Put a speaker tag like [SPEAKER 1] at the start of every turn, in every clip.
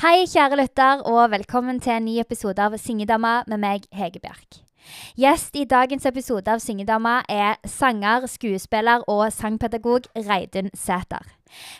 [SPEAKER 1] Hei, kjære lytter, og velkommen til en ny episode av Syngedama med meg, Hege Bjerk. Gjest i dagens episode av Syngedama er sanger, skuespiller og sangpedagog Reidun Sæter.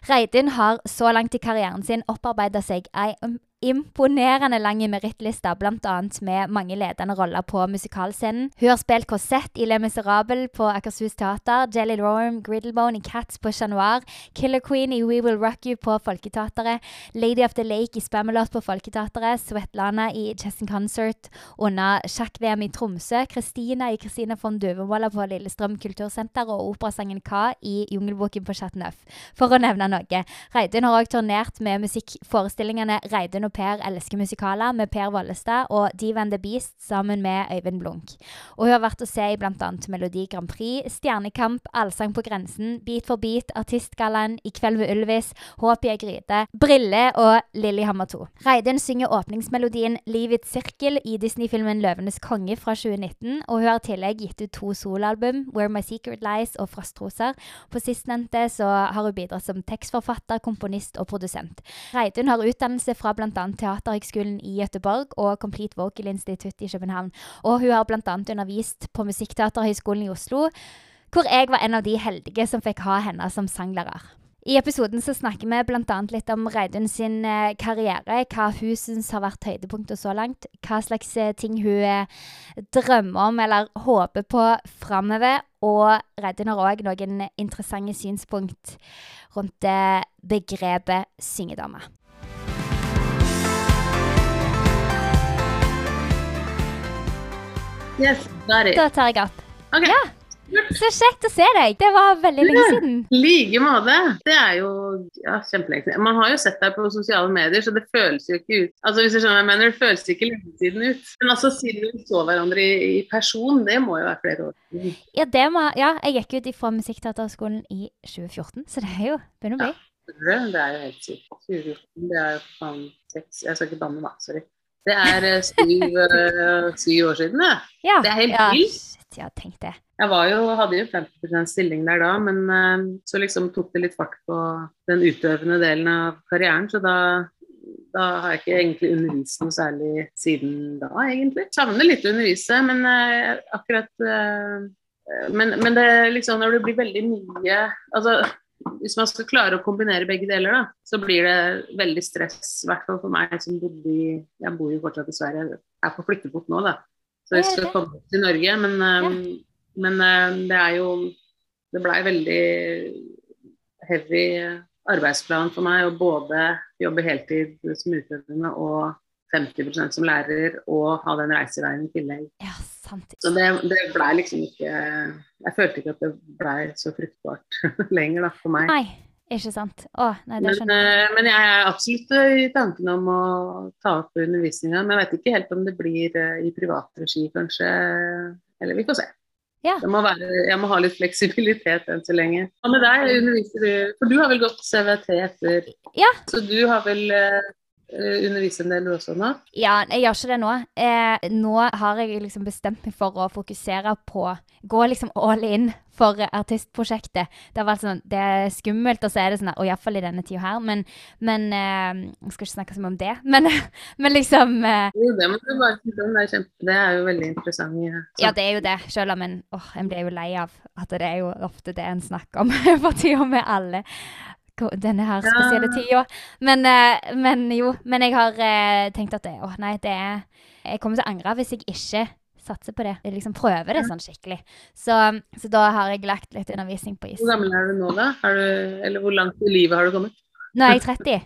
[SPEAKER 1] Reidun har så langt i karrieren sin opparbeida seg ei imponerende lang merittliste, bl.a. med mange ledende roller på musikalscenen. Hun har spilt korsett i Le Miserable på Akershus Teater, Jelly Lorm, Griddlebone i Cats på Chat Noir, Killer Queen i We Will Rock You på Folketeatret, Lady of the Lake i Spamalot på Folketeatret, Svetlana i Chesson Concert under sjakk-VM i Tromsø, Kristina i Kristina von Duvemolla på Lillestrøm kultursenter og operasangen Ka i Jungelboken på Chat Neuf, for å nevne noe. Reidun har òg turnert med musikkforestillingene Reidun og og Per elsker musikaler med Per Vollestad og Diva and the Beast sammen med Øyvind Blunk. Og hun har vært å se i bl.a. Melodi Grand Prix, Stjernekamp, Allsang på grensen, Beat for beat, Artistgallaen, I kveld med Ulvis, Håp ei gryte, Brille og Lillehammer 2. Reidun synger åpningsmelodien Livets sirkel i Disney-filmen Løvenes konge fra 2019, og hun har i tillegg gitt ut to soloalbum, Where My Secret Lies og Frostroser. På sistnevnte så har hun bidratt som tekstforfatter, komponist og produsent. Reidun har utdannelse fra bl.a bl.a. I Gøteborg og Complete Vocal Institute i København. Og hun har bl.a. undervist på Musikkteaterhøgskolen i Oslo, hvor jeg var en av de heldige som fikk ha henne som sanglærer. I episoden så snakker vi bl.a. litt om Reidun sin eh, karriere, hva hun syns har vært høydepunktet så langt, hva slags eh, ting hun eh, drømmer om eller håper på framover. Og Reidun har òg noen interessante synspunkt rundt begrepet syngedame.
[SPEAKER 2] Yes.
[SPEAKER 1] Da tar jeg opp.
[SPEAKER 2] Okay.
[SPEAKER 1] Ja. Så kjekt å se deg. Det var veldig lenge siden.
[SPEAKER 2] like måte. Det er jo ja, kjempelenge siden. Man har jo sett deg på sosiale medier, så det føles jo ikke ut Altså hvis du skjønner hva jeg mener, det føles ikke lenge siden ut. Men altså siden vi så hverandre i, i, person, det må jo være flere år siden.
[SPEAKER 1] Ja, det må, ja, jeg gikk ut fra Musikkteaterskolen i 2014, så det er jo begynner å bli.
[SPEAKER 2] Ja, det er jo helt sykt. 2014, det er jo faen seks Jeg skal ikke banne, da. Sorry. Det er eh, syv, eh, syv år siden, det.
[SPEAKER 1] Ja,
[SPEAKER 2] det er helt
[SPEAKER 1] ja,
[SPEAKER 2] vilt.
[SPEAKER 1] jeg. ja, tenk det.
[SPEAKER 2] Jeg var jo, hadde jo 50% stilling der da, men uh, så liksom tok det litt fart på den utøvende delen av karrieren. Så da, da har jeg ikke egentlig undervist noe særlig siden da, egentlig. Savner litt å undervise, men uh, akkurat uh, men, men det liksom når det blir veldig mye Altså hvis man skal klare å kombinere begge deler, da, så blir det veldig stress. I hvert fall for meg som bodde i Jeg bor jo fortsatt i Sverige, jeg er på flyttefot nå, da. Så jeg skal komme til Norge. Men, ja. men uh, det er jo Det blei veldig heavy arbeidsplan for meg å både jobbe heltid som utøvende og 50% som lærer og ha den reiseveien i tillegg.
[SPEAKER 1] Ja, sant.
[SPEAKER 2] Så det, det blei liksom ikke Jeg følte ikke at det blei så fruktbart lenger da, for meg.
[SPEAKER 1] Nei, ikke sant. Å, nei, det skjønner jeg.
[SPEAKER 2] Men, men jeg er absolutt eh, i tanken om å ta opp undervisninga. Men jeg vet ikke helt om det blir eh, i privat regi, kanskje. Eller vi får se.
[SPEAKER 1] Ja.
[SPEAKER 2] Må være, jeg må ha litt fleksibilitet enn så lenge. Hva med deg? Underviser du For du har vel gått CVT etter?
[SPEAKER 1] Ja.
[SPEAKER 2] Så du har vel eh, undervist en del du også nå?
[SPEAKER 1] Ja, jeg gjør ikke det nå. Eh, nå har jeg liksom bestemt meg for å fokusere på Gå liksom all in for artistprosjektet. Det har vært sånn, det er skummelt, og så er det sånn Og iallfall i denne tida her. Men, men eh, Jeg skal ikke snakke så mye om det. Men, men liksom eh,
[SPEAKER 2] Jo, det må du bare snakke om. Det er, kjempe, det er jo veldig interessant. Ja,
[SPEAKER 1] Ja, det er jo det. Selv om en åh, en blir jo lei av at det er jo ofte det en snakker om for tida med alle denne her spesielle
[SPEAKER 2] Ja.
[SPEAKER 1] tida. Men, eh, men jo. Men jeg har eh, tenkt at det, åh, nei, det er Jeg kommer til å angre hvis jeg ikke satser på det. Jeg liksom prøver det sånn skikkelig. Så, så da har jeg lagt litt undervisning på is.
[SPEAKER 2] Hvor gammel er du nå, da? Du, eller hvor langt i livet har du kommet?
[SPEAKER 1] Nå er jeg 30.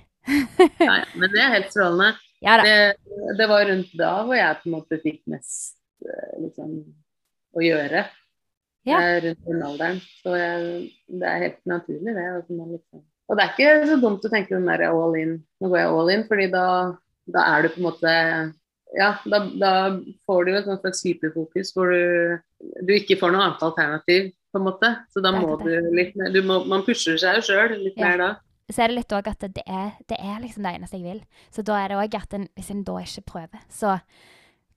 [SPEAKER 2] Nei, men det er helt strålende.
[SPEAKER 1] Ja.
[SPEAKER 2] Det, det var rundt da hvor jeg på en måte fikk mest eh, liksom, å gjøre.
[SPEAKER 1] Ja.
[SPEAKER 2] Rundt den alderen. Så jeg, det er helt naturlig, det. at man Liksom. Og det er ikke så dumt å tenke den derre all in. Nå går jeg all in, fordi da, da er du på en måte Ja, da, da får du jo et slags hyperfokus hvor du, du ikke får noe annet alternativ, på en måte. Så da må du litt mer Man pusher seg jo sjøl litt
[SPEAKER 1] Ja.
[SPEAKER 2] mer da.
[SPEAKER 1] Så er det litt òg at det er, det er liksom det eneste jeg vil. Så da er det òg at en, hvis en da ikke prøver, så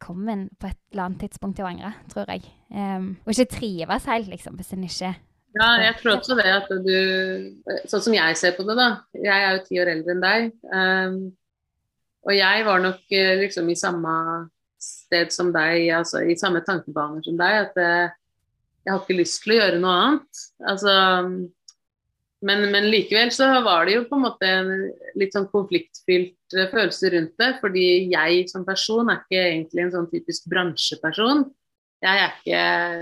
[SPEAKER 1] kommer en på et eller annet tidspunkt til å angre, tror jeg. Um, og ikke trives helt, liksom, hvis en ikke
[SPEAKER 2] Ja, jeg tror også det at du Sånn som jeg ser på det, da. Jeg er jo ti år eldre enn deg. Um, og jeg var nok eh, liksom i samme sted som deg, altså i samme tankebaner som deg, at eh, jeg har ikke lyst til å gjøre noe annet. Altså, men, men, likevel så var det jo på en måte en litt sånn konfliktfylt eh, følelse rundt det. Fordi jeg som person er ikke egentlig en sånn typisk bransjeperson. Jeg er, ikke,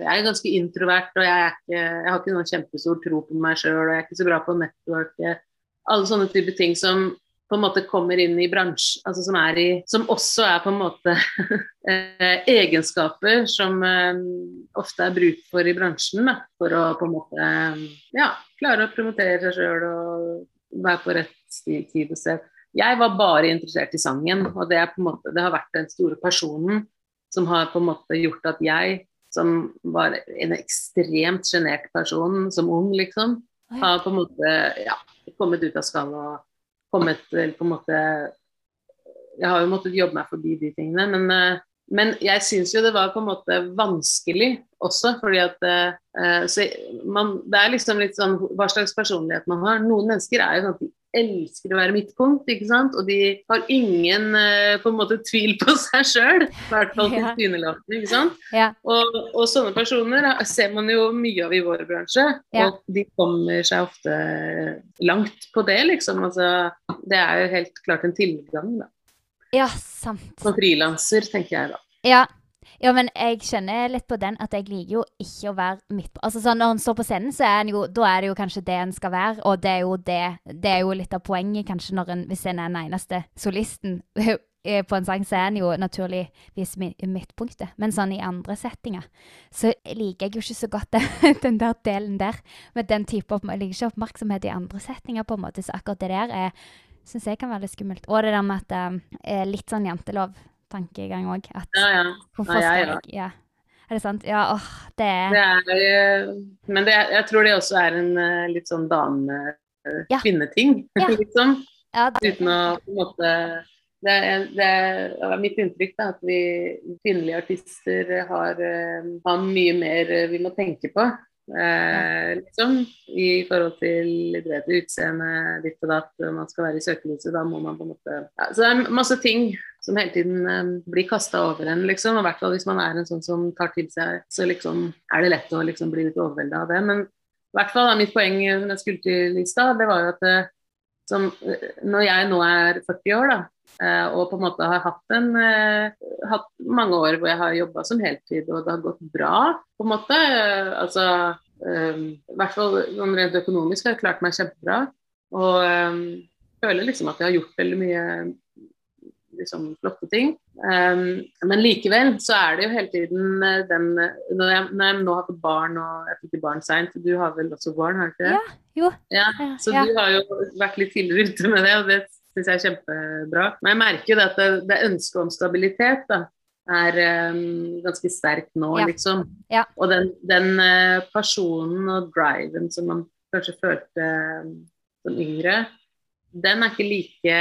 [SPEAKER 2] jeg er ganske introvert, og jeg, ikke, jeg har ikke noen kjempestor tro på meg sjøl. Og jeg er ikke så bra på network. Alle sånne type ting som på en måte kommer inn i bransje, altså som, er i, som også er på en måte eh, egenskaper som eh, ofte er bruk for i bransjen. Da, for å på en måte ja, klare å promotere seg sjøl og være på rett tid og sted. Jeg var bare interessert i sangen, og det, måte, det har vært den store personen som har på en måte gjort at jeg, som var en ekstremt sjenert person som ung, liksom, har på en måte ja, kommet ut av skallet og kommet på en måte Jeg har jo måttet jobbe meg forbi de tingene, men, eh, men jeg syns jo det var på en måte vanskelig også, fordi at uh, man, Det er liksom litt sånn hva slags personlighet man har. Noen mennesker er jo sånn at de elsker å være midtpunkt, ikke sant? og de har ingen uh, på en måte tvil på seg sjøl. I hvert fall tilsynelatende. ikke sant?
[SPEAKER 1] Ja.
[SPEAKER 2] Og, og, sånne personer ser man jo mye av i vår bransje, ja. og de kommer seg ofte langt på det, liksom. Altså, det er jo helt klart en tilgang, da.
[SPEAKER 1] Ja, sant.
[SPEAKER 2] Som frilanser, tenker jeg da.
[SPEAKER 1] Ja, ja, men jeg kjenner litt på den at jeg liker jo ikke å være midt på Altså sånn Når en står på scenen, så er en jo Da er det jo kanskje det en skal være, og det er jo det Det er jo litt av poenget, kanskje, når en Hvis en er den eneste solisten på en sang, så er en jo naturligvis midtpunktet. Men sånn i andre settinger så liker jeg jo ikke så godt den der delen der. Med den type Jeg liker ikke oppmerksomhet i andre settinger, på en måte. Så akkurat det der er syns jeg kan være litt skummelt. Og det der med at det eh, er litt sånn jantelov tankegang òg.
[SPEAKER 2] Ja, ja.
[SPEAKER 1] Hvorfor skal jeg ja. Er det sant? Ja, åh, det er,
[SPEAKER 2] det er Men det, jeg tror det også er en uh, litt sånn dame-kvinneting, ja. liksom. Ja, det... Uten å på en måte det er, det er, mitt inntrykk da, at vi kvinnelige artister har, uh, har mye mer vi må tenke på. Eh, liksom, I forhold til idrett, utseende, ditt og datt, man skal være i søkelyset, da må man på en måte ja, Så det er masse ting som hele tiden eh, blir kasta over en, liksom. Og i hvert fall hvis man er en sånn som tar til seg, så liksom er det lett å liksom bli litt overvelda av det. Men i hvert fall da, mitt poeng som jeg skulle til i stad, det var jo at eh, som, eh, når jeg nå er 40 år, da, Uh, og på en måte har hatt, en, uh, hatt mange år hvor jeg har jobba som heltid, og det har gått bra, på en måte. Altså, I hvert fall sånn rent økonomisk har jeg klart meg kjempebra. Og føler liksom at jeg har gjort veldig mye liksom, flotte ting. Um, men likevel så er det jo hele tiden den Når jeg, når jeg nå har fått barn, og jeg fikk barn seint Du har vel også barn, har du ikke det?
[SPEAKER 1] Ja, jo.
[SPEAKER 2] Ja, så ja. du har jo vært litt tidligere ute med det, og det syns jeg er kjempebra. Men jeg merker jo at det, det ønsket om stabilitet da, er um, ganske sterkt nå, ja. liksom.
[SPEAKER 1] Ja.
[SPEAKER 2] Og den, den uh, personen og driven som man kanskje følte um, som yngre, den er ikke like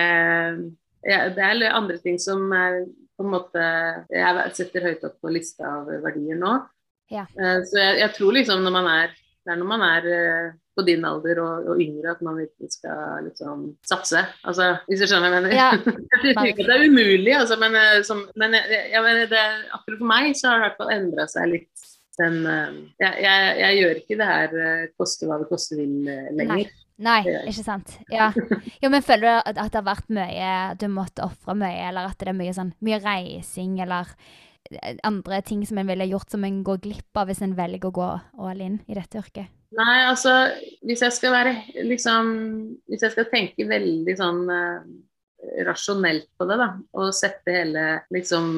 [SPEAKER 2] ja, Det er andre ting som er på en måte Jeg setter høyt opp på lista av verdier nå.
[SPEAKER 1] Ja.
[SPEAKER 2] Uh, så jeg, jeg, tror liksom når man er det er når man er uh, på din alder og, og, yngre at man virkelig skal liksom satse. Altså, hvis du skjønner hva jeg mener.
[SPEAKER 1] Ja,
[SPEAKER 2] jeg tror ikke det er umulig, altså, men, eh, som, men jeg, mener, det, akkurat for meg så har det i hvert fall endra seg litt. Den, eh, jeg, jeg, jeg, gjør ikke det her eh, koste hva det koste vil lenger.
[SPEAKER 1] Nei. Nei, ikke sant. Ja. Jo, men føler du at det har vært mye Du måtte ofre mye, eller at det er mye sånn mye reising, eller andre ting som en ville gjort som en går glipp av hvis en velger å gå all in i dette yrket?
[SPEAKER 2] Nei, altså hvis jeg skal være liksom Hvis jeg skal tenke veldig sånn uh, rasjonelt på det, da, og sette hele liksom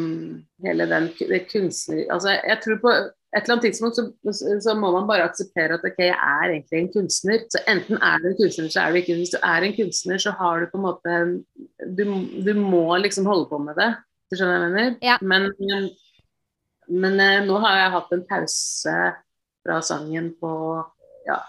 [SPEAKER 2] hele den kunstner... Altså jeg tror på et eller annet tidspunkt så, så, må man bare akseptere at ok, jeg er egentlig en kunstner. Så enten er du en kunstner, så er du ikke Hvis du er en kunstner, så har du på en måte Du, du må liksom holde på med det. Du skjønner hva jeg mener?
[SPEAKER 1] Ja.
[SPEAKER 2] Men, men, men, eh, nå har jeg hatt en pause fra sangen på ja,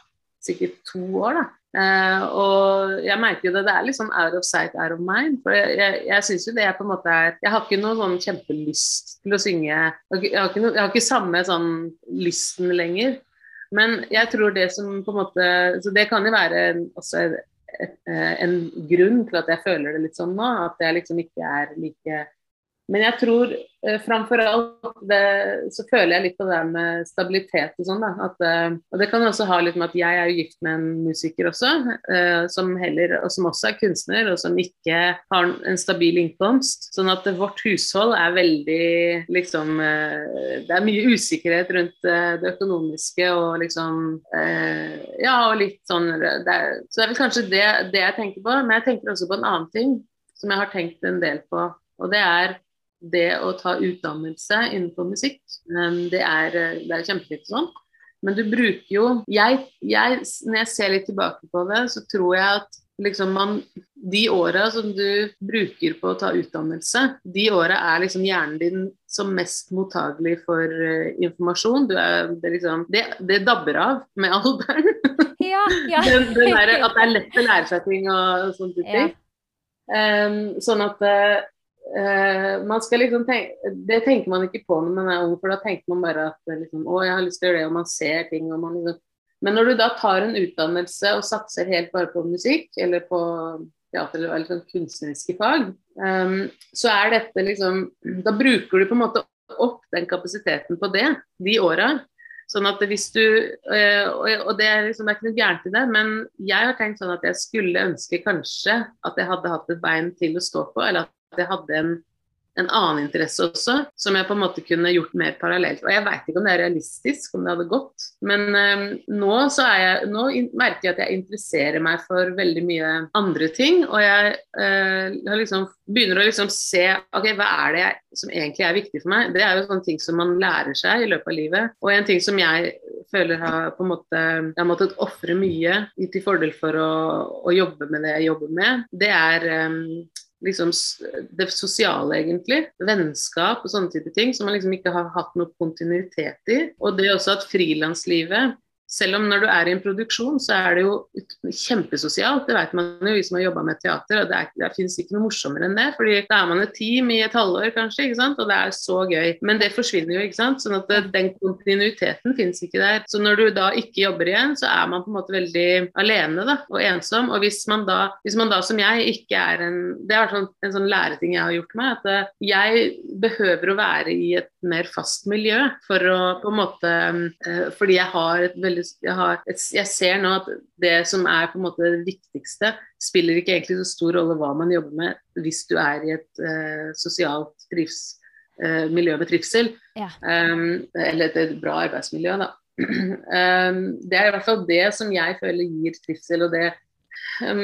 [SPEAKER 2] sikkert to år, da. Uh, og jeg merker jo det, det er litt sånn out of sight, out of mind. For jeg, jeg, jeg syns jo det er på en måte er Jeg har ikke noe sånn kjempelyst til å synge. Jeg har ikke, jeg har ikke, noe, har ikke samme sånn lysten lenger. Men jeg tror det som på en måte Så det kan jo være også eh, en grunn til at jeg føler det litt sånn nå. At jeg liksom ikke er like Men jeg tror eh, framfor alt det, så føler jeg litt på det der med stabilitet og sånn. da, at, eh, og Det kan også ha litt med at jeg er jo gift med en musiker også, eh, som heller, og som også er kunstner, og som ikke har en stabil innkomst. Sånn at vårt hushold er veldig liksom eh, Det er mye usikkerhet rundt eh, det økonomiske og liksom eh, Ja, og litt sånn det er, Så det er vel kanskje det, det jeg tenker på. Men jeg tenker også på en annen ting som jeg har tenkt en del på, og det er det å ta utdannelse innenfor musikk. Det er, eh, det er kjempefint sånn. Men du bruker jo jeg, jeg, Når jeg ser litt tilbake på det, så tror jeg at liksom man De åra som du bruker på å ta utdannelse, de åra er liksom hjernen din som mest mottagelig for uh, informasjon. Du er, det, liksom, det, det dabber av med alderen.
[SPEAKER 1] Ja, ja.
[SPEAKER 2] den, den der, at det er lett å lære seg ting og, sånne ting. Um, sånn at Uh, man skal liksom tenke, det tenker man ikke på når man er ung, for da tenker man bare at liksom, å, jeg har lyst til å gjøre det, og man ser ting. og man liksom, Men når du da tar en utdannelse og satser helt bare på musikk, eller på teater eller liksom kunstneriske fag, um, så er dette liksom Da bruker du på en måte opp den kapasiteten på det, de åra. Sånn at hvis du uh, Og det er liksom det er ikke noe gærent i det, men jeg har tenkt sånn at jeg skulle ønske kanskje at jeg hadde hatt et bein til å stå på, eller at jeg hadde en, en, annen interesse også, som jeg på en måte kunne gjort mer parallelt. Og jeg veit ikke om det er realistisk, om det hadde gått. Men um, nå, jeg, nå, merker jeg at jeg interesserer meg for veldig mye andre ting. Og jeg uh, liksom, begynner å liksom se ok, hva er det jeg, som egentlig er viktig for meg. Det er jo sånne ting som man lærer seg i løpet av livet. Og en ting som jeg føler har på en måte Jeg har måttet ofre mye til fordel for å, å, jobbe med det jeg jobber med, det er um, liksom det sosiale, egentlig. Vennskap og sånne type ting som man liksom ikke har hatt noe kontinuitet i. Og det er også at frilanslivet selv om når du er i en produksjon, så er det jo kjempesosialt. Det vet man jo, vi som har jobba med teater. og Det, er, det fins ikke noe morsommere enn det. fordi da er man et team i et halvår, kanskje, ikke sant? og det er så gøy. Men det forsvinner jo, ikke sant. sånn at det, den kontinuiteten fins ikke der. Så når du da ikke jobber igjen, så er man på en måte veldig alene da, og ensom. Og hvis man da, hvis man da som jeg ikke er en Det er en sånn læreting jeg har gjort meg, at eh, jeg behøver å være i et mer fast miljø for å på en måte eh, Fordi jeg har et veldig jeg, har, jeg, ser nå at det som er på en måte det viktigste, spiller ikke egentlig så stor rolle hva man jobber med hvis du er i et uh, sosialt trivs, uh, miljø med trivsel. Ja. Um, eller et, et, bra arbeidsmiljø, da. Um, det er i hvert fall det som jeg føler gir trivsel. og det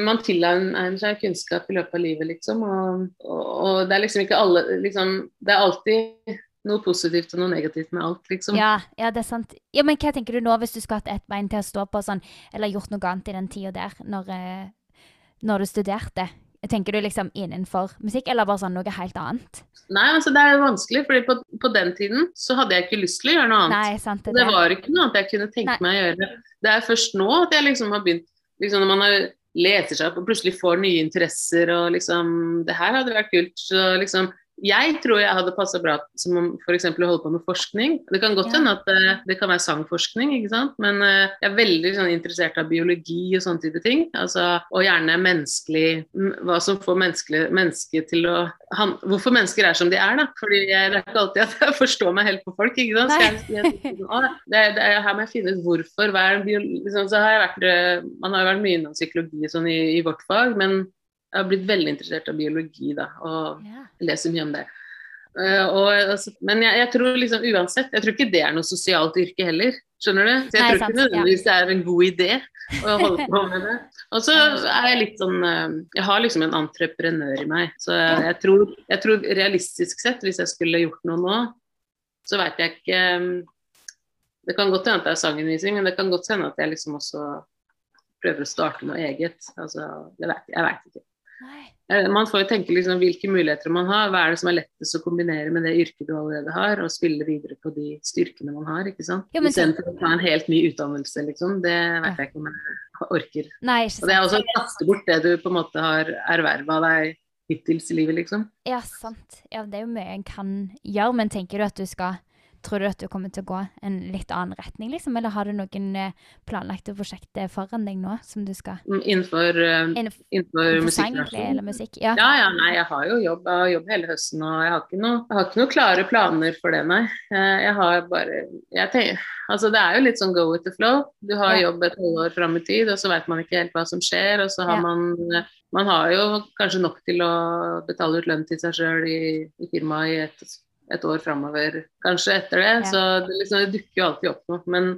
[SPEAKER 2] man tilegner seg kunnskap i løpet av livet, liksom. Og, og, og det er liksom ikke alle liksom, Det er alltid noe positivt og noe negativt med alt, liksom.
[SPEAKER 1] Ja, ja, det er sant. Ja, Men hva tenker du nå, hvis du skulle hatt ett bein til å stå på, sånn, eller gjort noe annet i den tida der, når, eh, når, du studerte? Tenker du liksom innenfor musikk, eller bare sånn noe helt annet?
[SPEAKER 2] Nei, altså det er vanskelig, fordi på, på den tiden så hadde jeg ikke lyst til å gjøre noe annet.
[SPEAKER 1] Nei, sant, det,
[SPEAKER 2] det var ikke noe annet jeg kunne tenke Nei. meg å gjøre. Det er først nå at jeg liksom har begynt liksom Når man har leter seg opp og plutselig får nye interesser og liksom Det her hadde vært kult. Så liksom jeg tror jeg hadde passa bra som om f.eks. å holde på med forskning. Det kan godt hende ja. at uh, det kan være sangforskning, ikke sant? men uh, jeg er veldig sånn, interessert av biologi og sånne type ting. Altså, og gjerne menneskelig Hva som får mennesket til å han, Hvorfor mennesker er som de er, da. Fordi jeg, det er ikke alltid at jeg forstår meg helt på folk. ikke sant? Jeg, jeg, jeg, det, det, her må jeg finne ut hvorfor. Hva er liksom, så har jeg vært, eh, man har jo vært mye innom psykologi sånn i, i vårt fag, men jeg har blitt veldig interessert av biologi da, og yeah. leser mye om det. Uh, og, altså, men jeg, jeg, tror liksom uansett Jeg tror ikke det er noe sosialt yrke heller. Skjønner du? Så jeg Nei, tror ikke nødvendigvis ja. det er en god idé å holde på med det. Og så er jeg litt sånn uh, Jeg har liksom en entreprenør i meg. Så jeg, jeg, tror, jeg, tror, realistisk sett, hvis jeg skulle gjort noe nå, så veit jeg ikke um, Det kan godt hende at det er sangundervisning, men det kan godt hende at jeg liksom også prøver å starte noe eget. Altså, jeg veit ikke. Eh, man får jo tenke liksom hvilke muligheter man har. Hva er det som er lettest å kombinere med det yrket du allerede har, og spille videre på de styrkene man har. ikke sant? Ja, Istedenfor å ta en helt ny utdannelse, liksom. Det vet jeg ikke om jeg orker.
[SPEAKER 1] Nei,
[SPEAKER 2] og det er også å kaste bort det du på en måte har erverva deg hittils i livet, liksom.
[SPEAKER 1] Ja, sant. Ja, det er jo mye en kan gjøre, men tenker du at du skal tror du at du kommer til å gå en litt annen retning, liksom? Eller har du noen eh, planlagte prosjekter foran deg nå som du skal
[SPEAKER 2] Mm, Innenfor, uh,
[SPEAKER 1] Innenfor
[SPEAKER 2] innenfor musikkbransjen.
[SPEAKER 1] eller musikk? Ja.
[SPEAKER 2] Ja, ja, nei, jeg har jo jobb, har jobb hele høsten, og jeg har noe, jeg har ikke noe klare planer for det, nei. Eh, Jeg har bare jeg tenker, Altså, det er jo litt sånn go with the flow. Du har
[SPEAKER 1] Ja.
[SPEAKER 2] jobb et halvår fram i tid, og så vet man ikke helt hva som skjer, og så har
[SPEAKER 1] Ja.
[SPEAKER 2] man Man har jo kanskje nok til å betale ut lønn til seg sjøl i, i firmaet i et, et år framover, kanskje etter det.
[SPEAKER 1] Ja.
[SPEAKER 2] Så det, liksom, det dukker jo alltid opp noe. Men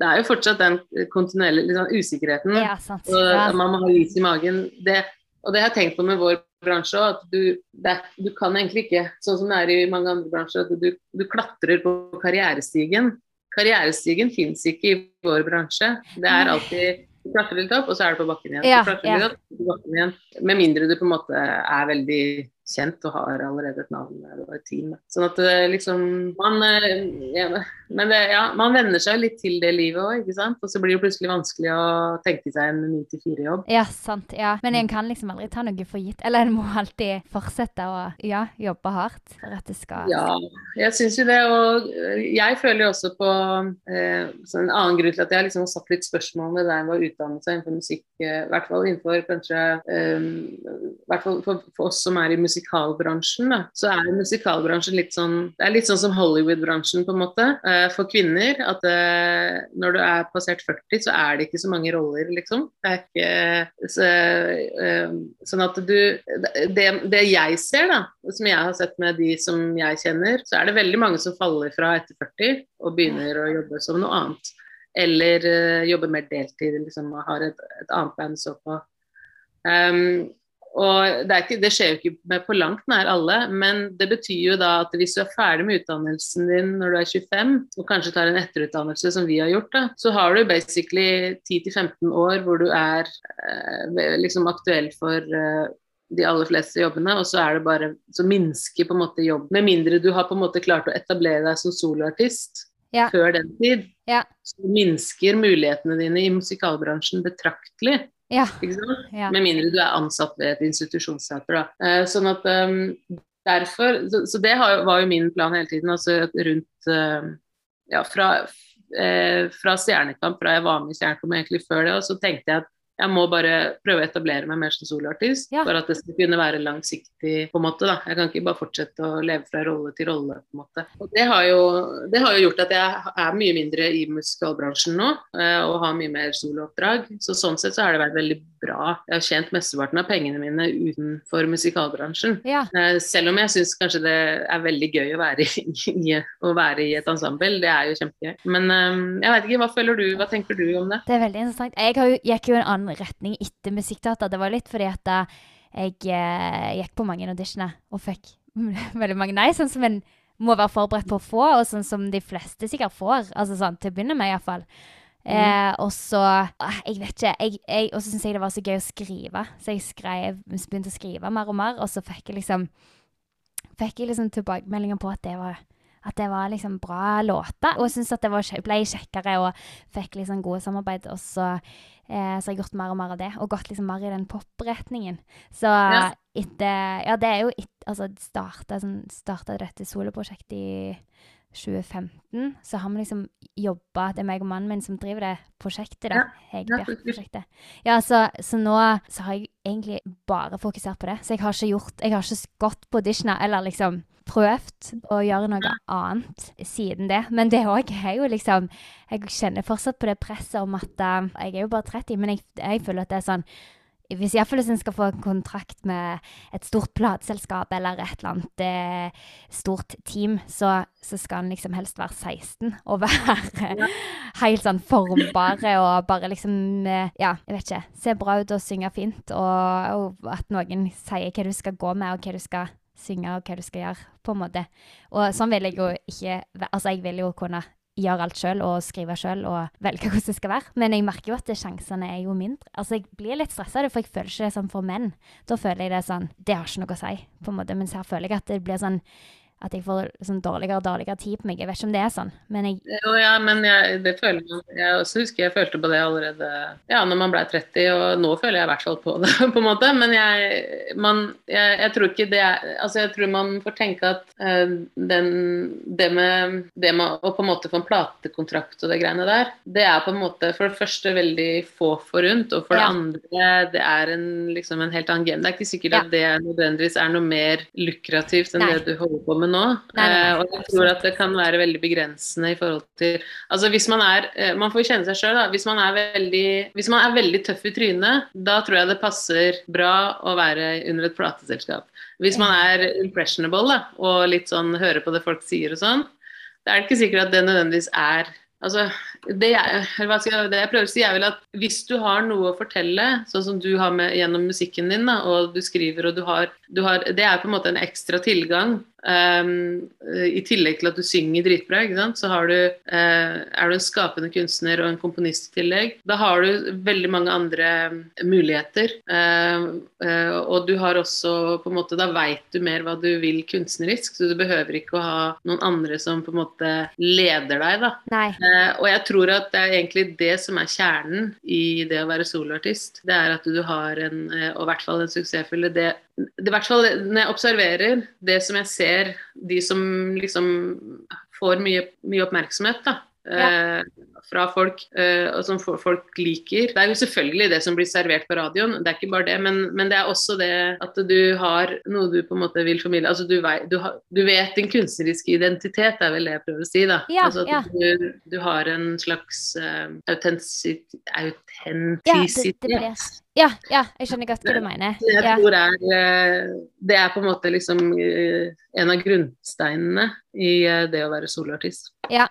[SPEAKER 2] det er jo fortsatt den kontinuerlige liksom, usikkerheten.
[SPEAKER 1] ja.
[SPEAKER 2] Og
[SPEAKER 1] Ja.
[SPEAKER 2] man må ha lys i magen. Det, og det har jeg tenkt på med vår bransje òg, at du, det, du kan egentlig ikke, sånn som det er i mange andre bransjer, at du, du klatrer på karrierestigen. Karrierestigen fins ikke i vår bransje. Det er alltid du klatrer litt opp, og så er du på bakken igjen.
[SPEAKER 1] Ja,
[SPEAKER 2] du klatrer litt opp, på bakken igjen. Med mindre du på en måte er veldig kjent og har allerede et navn og et team. Sånn at liksom man, eh, ja, Men det, ja, man venner seg jo litt til det livet òg, ikke sant. Og så blir det plutselig vanskelig å tenke seg en 9-4-jobb.
[SPEAKER 1] Ja, sant. ja. Men en kan liksom aldri ta noe for gitt. Eller en må alltid fortsette å ja, jobbe hardt for at det skal
[SPEAKER 2] Ja, jeg syns jo det. Og øh, jeg føler jo også på eh, En annen grunn til at jeg liksom har satt litt spørsmål ved da jeg var utdannet seg innenfor musikk, eh, i hvert fall innenfor kanskje eh, hvert fall for, for oss som er i musikalbransjen, da, så er musikalbransjen litt sånn Det er litt sånn som Hollywood-bransjen, på en måte, eh, for kvinner. At eh, når du er passert 40, så er det ikke så mange roller, liksom. Det er ikke så, eh, Sånn at du det, det jeg ser, da, som jeg har sett med de som jeg kjenner, så er det veldig mange som faller fra etter 40 og begynner å jobbe som noe annet. Eller eh, jobber mer deltid, liksom, og har et, et annet band å stå på. Um, og det, er ikke, det skjer jo ikke med på langt nær alle, men det betyr jo da at hvis du er ferdig med utdannelsen din når du er 25, og kanskje tar en etterutdannelse som vi har gjort, da, så har du basically 10-15 år hvor du er eh, liksom aktuell for eh, de aller fleste jobbene, og så er det bare så minsker på en måte jobb. Med mindre du har på en måte klart å etablere deg som soloartist
[SPEAKER 1] Ja.
[SPEAKER 2] før den tid,
[SPEAKER 1] Ja.
[SPEAKER 2] så minsker mulighetene dine i musikalbransjen betraktelig.
[SPEAKER 1] Ja. Ja.
[SPEAKER 2] Med mindre du er ansatt ved et institusjonsteater. Eh, sånn at um, derfor Så, så det har, var jo min plan hele tiden. Altså rundt uh, Ja, fra, eh, fra Stjernekamp, fra jeg var med i Stjernekamp egentlig før det, og så tenkte jeg at jeg må bare prøve å etablere meg mer som soloartist
[SPEAKER 1] Ja.
[SPEAKER 2] for at det skal kunne være langsiktig. på en måte da. Jeg kan ikke bare fortsette å leve fra rolle til rolle. på en måte. Og Det har jo, det har jo gjort at jeg er mye mindre i musikalbransjen nå eh, og har mye mer solooppdrag. Så sånn sett så har det vært veldig bra. Jeg har tjent mesteparten av pengene mine utenfor musikalbransjen.
[SPEAKER 1] ja.
[SPEAKER 2] Eh, Selv om jeg syns kanskje det er veldig gøy å være i, å være i et ensemble. Det er jo kjempegøy. Men eh, jeg vet ikke, hva føler du, hva tenker du om det?
[SPEAKER 1] Det er veldig interessant. Jeg har jo, gikk jo en annen retning etter musikkteater. Det var litt fordi at da jeg eh, gikk på mange auditioner og fikk veldig mange nei, sånn som en må være forberedt på å få, og sånn som de fleste sikkert får. Altså sånn, til å begynne med iallfall. Eh, og så ah, Jeg vet ikke. Jeg, jeg, og så syns jeg det var så gøy å skrive, så jeg skrev, begynte å skrive mer og mer, og så fikk jeg liksom Fikk jeg liksom tilbakemeldinger på at det var at det var liksom bra låter, og syntes at det var, ble kjekkere og fikk liksom gode samarbeid. Og så, eh, så har jeg gjort mer og mer av det, og gått liksom mer i den popretningen. Så
[SPEAKER 2] Ja.
[SPEAKER 1] etter Ja, det er jo et, Altså, starta sånn, dette soloprosjektet i 2015, så har vi liksom jobba Det er meg og mannen min som driver det prosjektet, da. Hegebjerg-prosjektet. Ja, så, så nå så har jeg egentlig bare fokusert på det. Så jeg har ikke gjort Jeg har ikke gått på auditioner eller liksom prøvd å gjøre noe annet siden det. Men det òg er jo liksom Jeg kjenner fortsatt på det presset om at eh, Jeg er jo bare 30, men jeg, jeg føler at det er sånn hvis iallfall hvis en skal få en kontrakt med et stort plateselskap eller et eller annet eh, stort team, så, så skal en liksom helst være 16 og være helt sånn formbare og bare liksom eh, Ja, jeg vet ikke. Se bra ut og synge fint, og, og at noen sier hva du skal gå med, og hva du skal synge, og hva du skal gjøre, på en måte. Og sånn vil jeg jo ikke være, Altså, jeg vil jo kunne gjøre alt sjøl og skrive sjøl og velge hvordan det skal være. Men jeg merker jo at sjansene er jo mindre. Altså, jeg blir litt stressa for jeg føler ikke det sånn for menn. Da føler jeg det sånn Det har ikke noe å si, på en måte. Mens her føler jeg at det blir sånn at jeg får sånn dårligere og dårligere tid på meg. Jeg vet ikke om det er sånn, men jeg
[SPEAKER 2] Jo, ja, men jeg, det føler man Jeg også husker jeg følte på det allerede ja, når man ble 30, og nå føler jeg i hvert fall på det, på en måte. Men jeg, man, jeg, jeg tror ikke det er Altså, jeg tror man får tenke at uh, den, det med det med å på en måte få en platekontrakt og det greiene der, det er på en måte for det første veldig få forunt, og for
[SPEAKER 1] Ja.
[SPEAKER 2] det andre det er en, liksom en helt annen game. Det er ikke sikkert
[SPEAKER 1] Ja.
[SPEAKER 2] at det nødvendigvis er noe mer lukrativt enn
[SPEAKER 1] Nei.
[SPEAKER 2] det du holder på med nå.
[SPEAKER 1] Nei, nei, nei,
[SPEAKER 2] Eh, og jeg tror at det kan være veldig begrensende i forhold til Altså hvis man er eh, Man får kjenne seg sjøl, da. Hvis man, er veldig, hvis man er veldig tøff i trynet, da tror jeg det passer bra å være under et plateselskap. Hvis man er impressionable da, og litt sånn hører på det folk sier og sånn, da er det ikke sikkert at det nødvendigvis er Altså, det jeg, jeg, det jeg prøver å si, er vel at hvis du har noe å fortelle, sånn som du har med gjennom musikken din, da, og du skriver og du har, du har Det er på en måte en ekstra tilgang. Um, I tillegg til at du synger dritbra, ikke sant? så har du, uh, er du en skapende kunstner og en komponist i tillegg. Da har du veldig mange andre muligheter. Uh, uh, og du har også på en måte Da veit du mer hva du vil kunstnerisk, så du behøver ikke å ha noen andre som på en måte leder deg, da. Eh, og jeg tror at det er egentlig det som er kjernen i det å være soloartist. Det er at du har en, eh, og i hvert fall en suksessfull det, i hvert fall Når jeg observerer det som jeg ser, de som liksom får mye, mye oppmerksomhet, da. Eh, fra folk, eh, og som folk liker. Det er jo selvfølgelig det som blir servert på radioen, det er ikke bare det, men, men det er også det at du har noe du på en måte vil formidle. Altså du, vei, du, har, du vet din kunstneriske identitet, er vel det jeg prøver å si. da.
[SPEAKER 1] Ja,
[SPEAKER 2] altså at
[SPEAKER 1] ja.
[SPEAKER 2] du, du har en slags uh,
[SPEAKER 1] Ja, det, det
[SPEAKER 2] autentisitet.
[SPEAKER 1] Ja, ja, jeg skjønner godt hva du mener.
[SPEAKER 2] Jeg
[SPEAKER 1] Ja.
[SPEAKER 2] tror er, eh, det er på en måte liksom en av grunnsteinene i det å være soloartist.
[SPEAKER 1] Ja.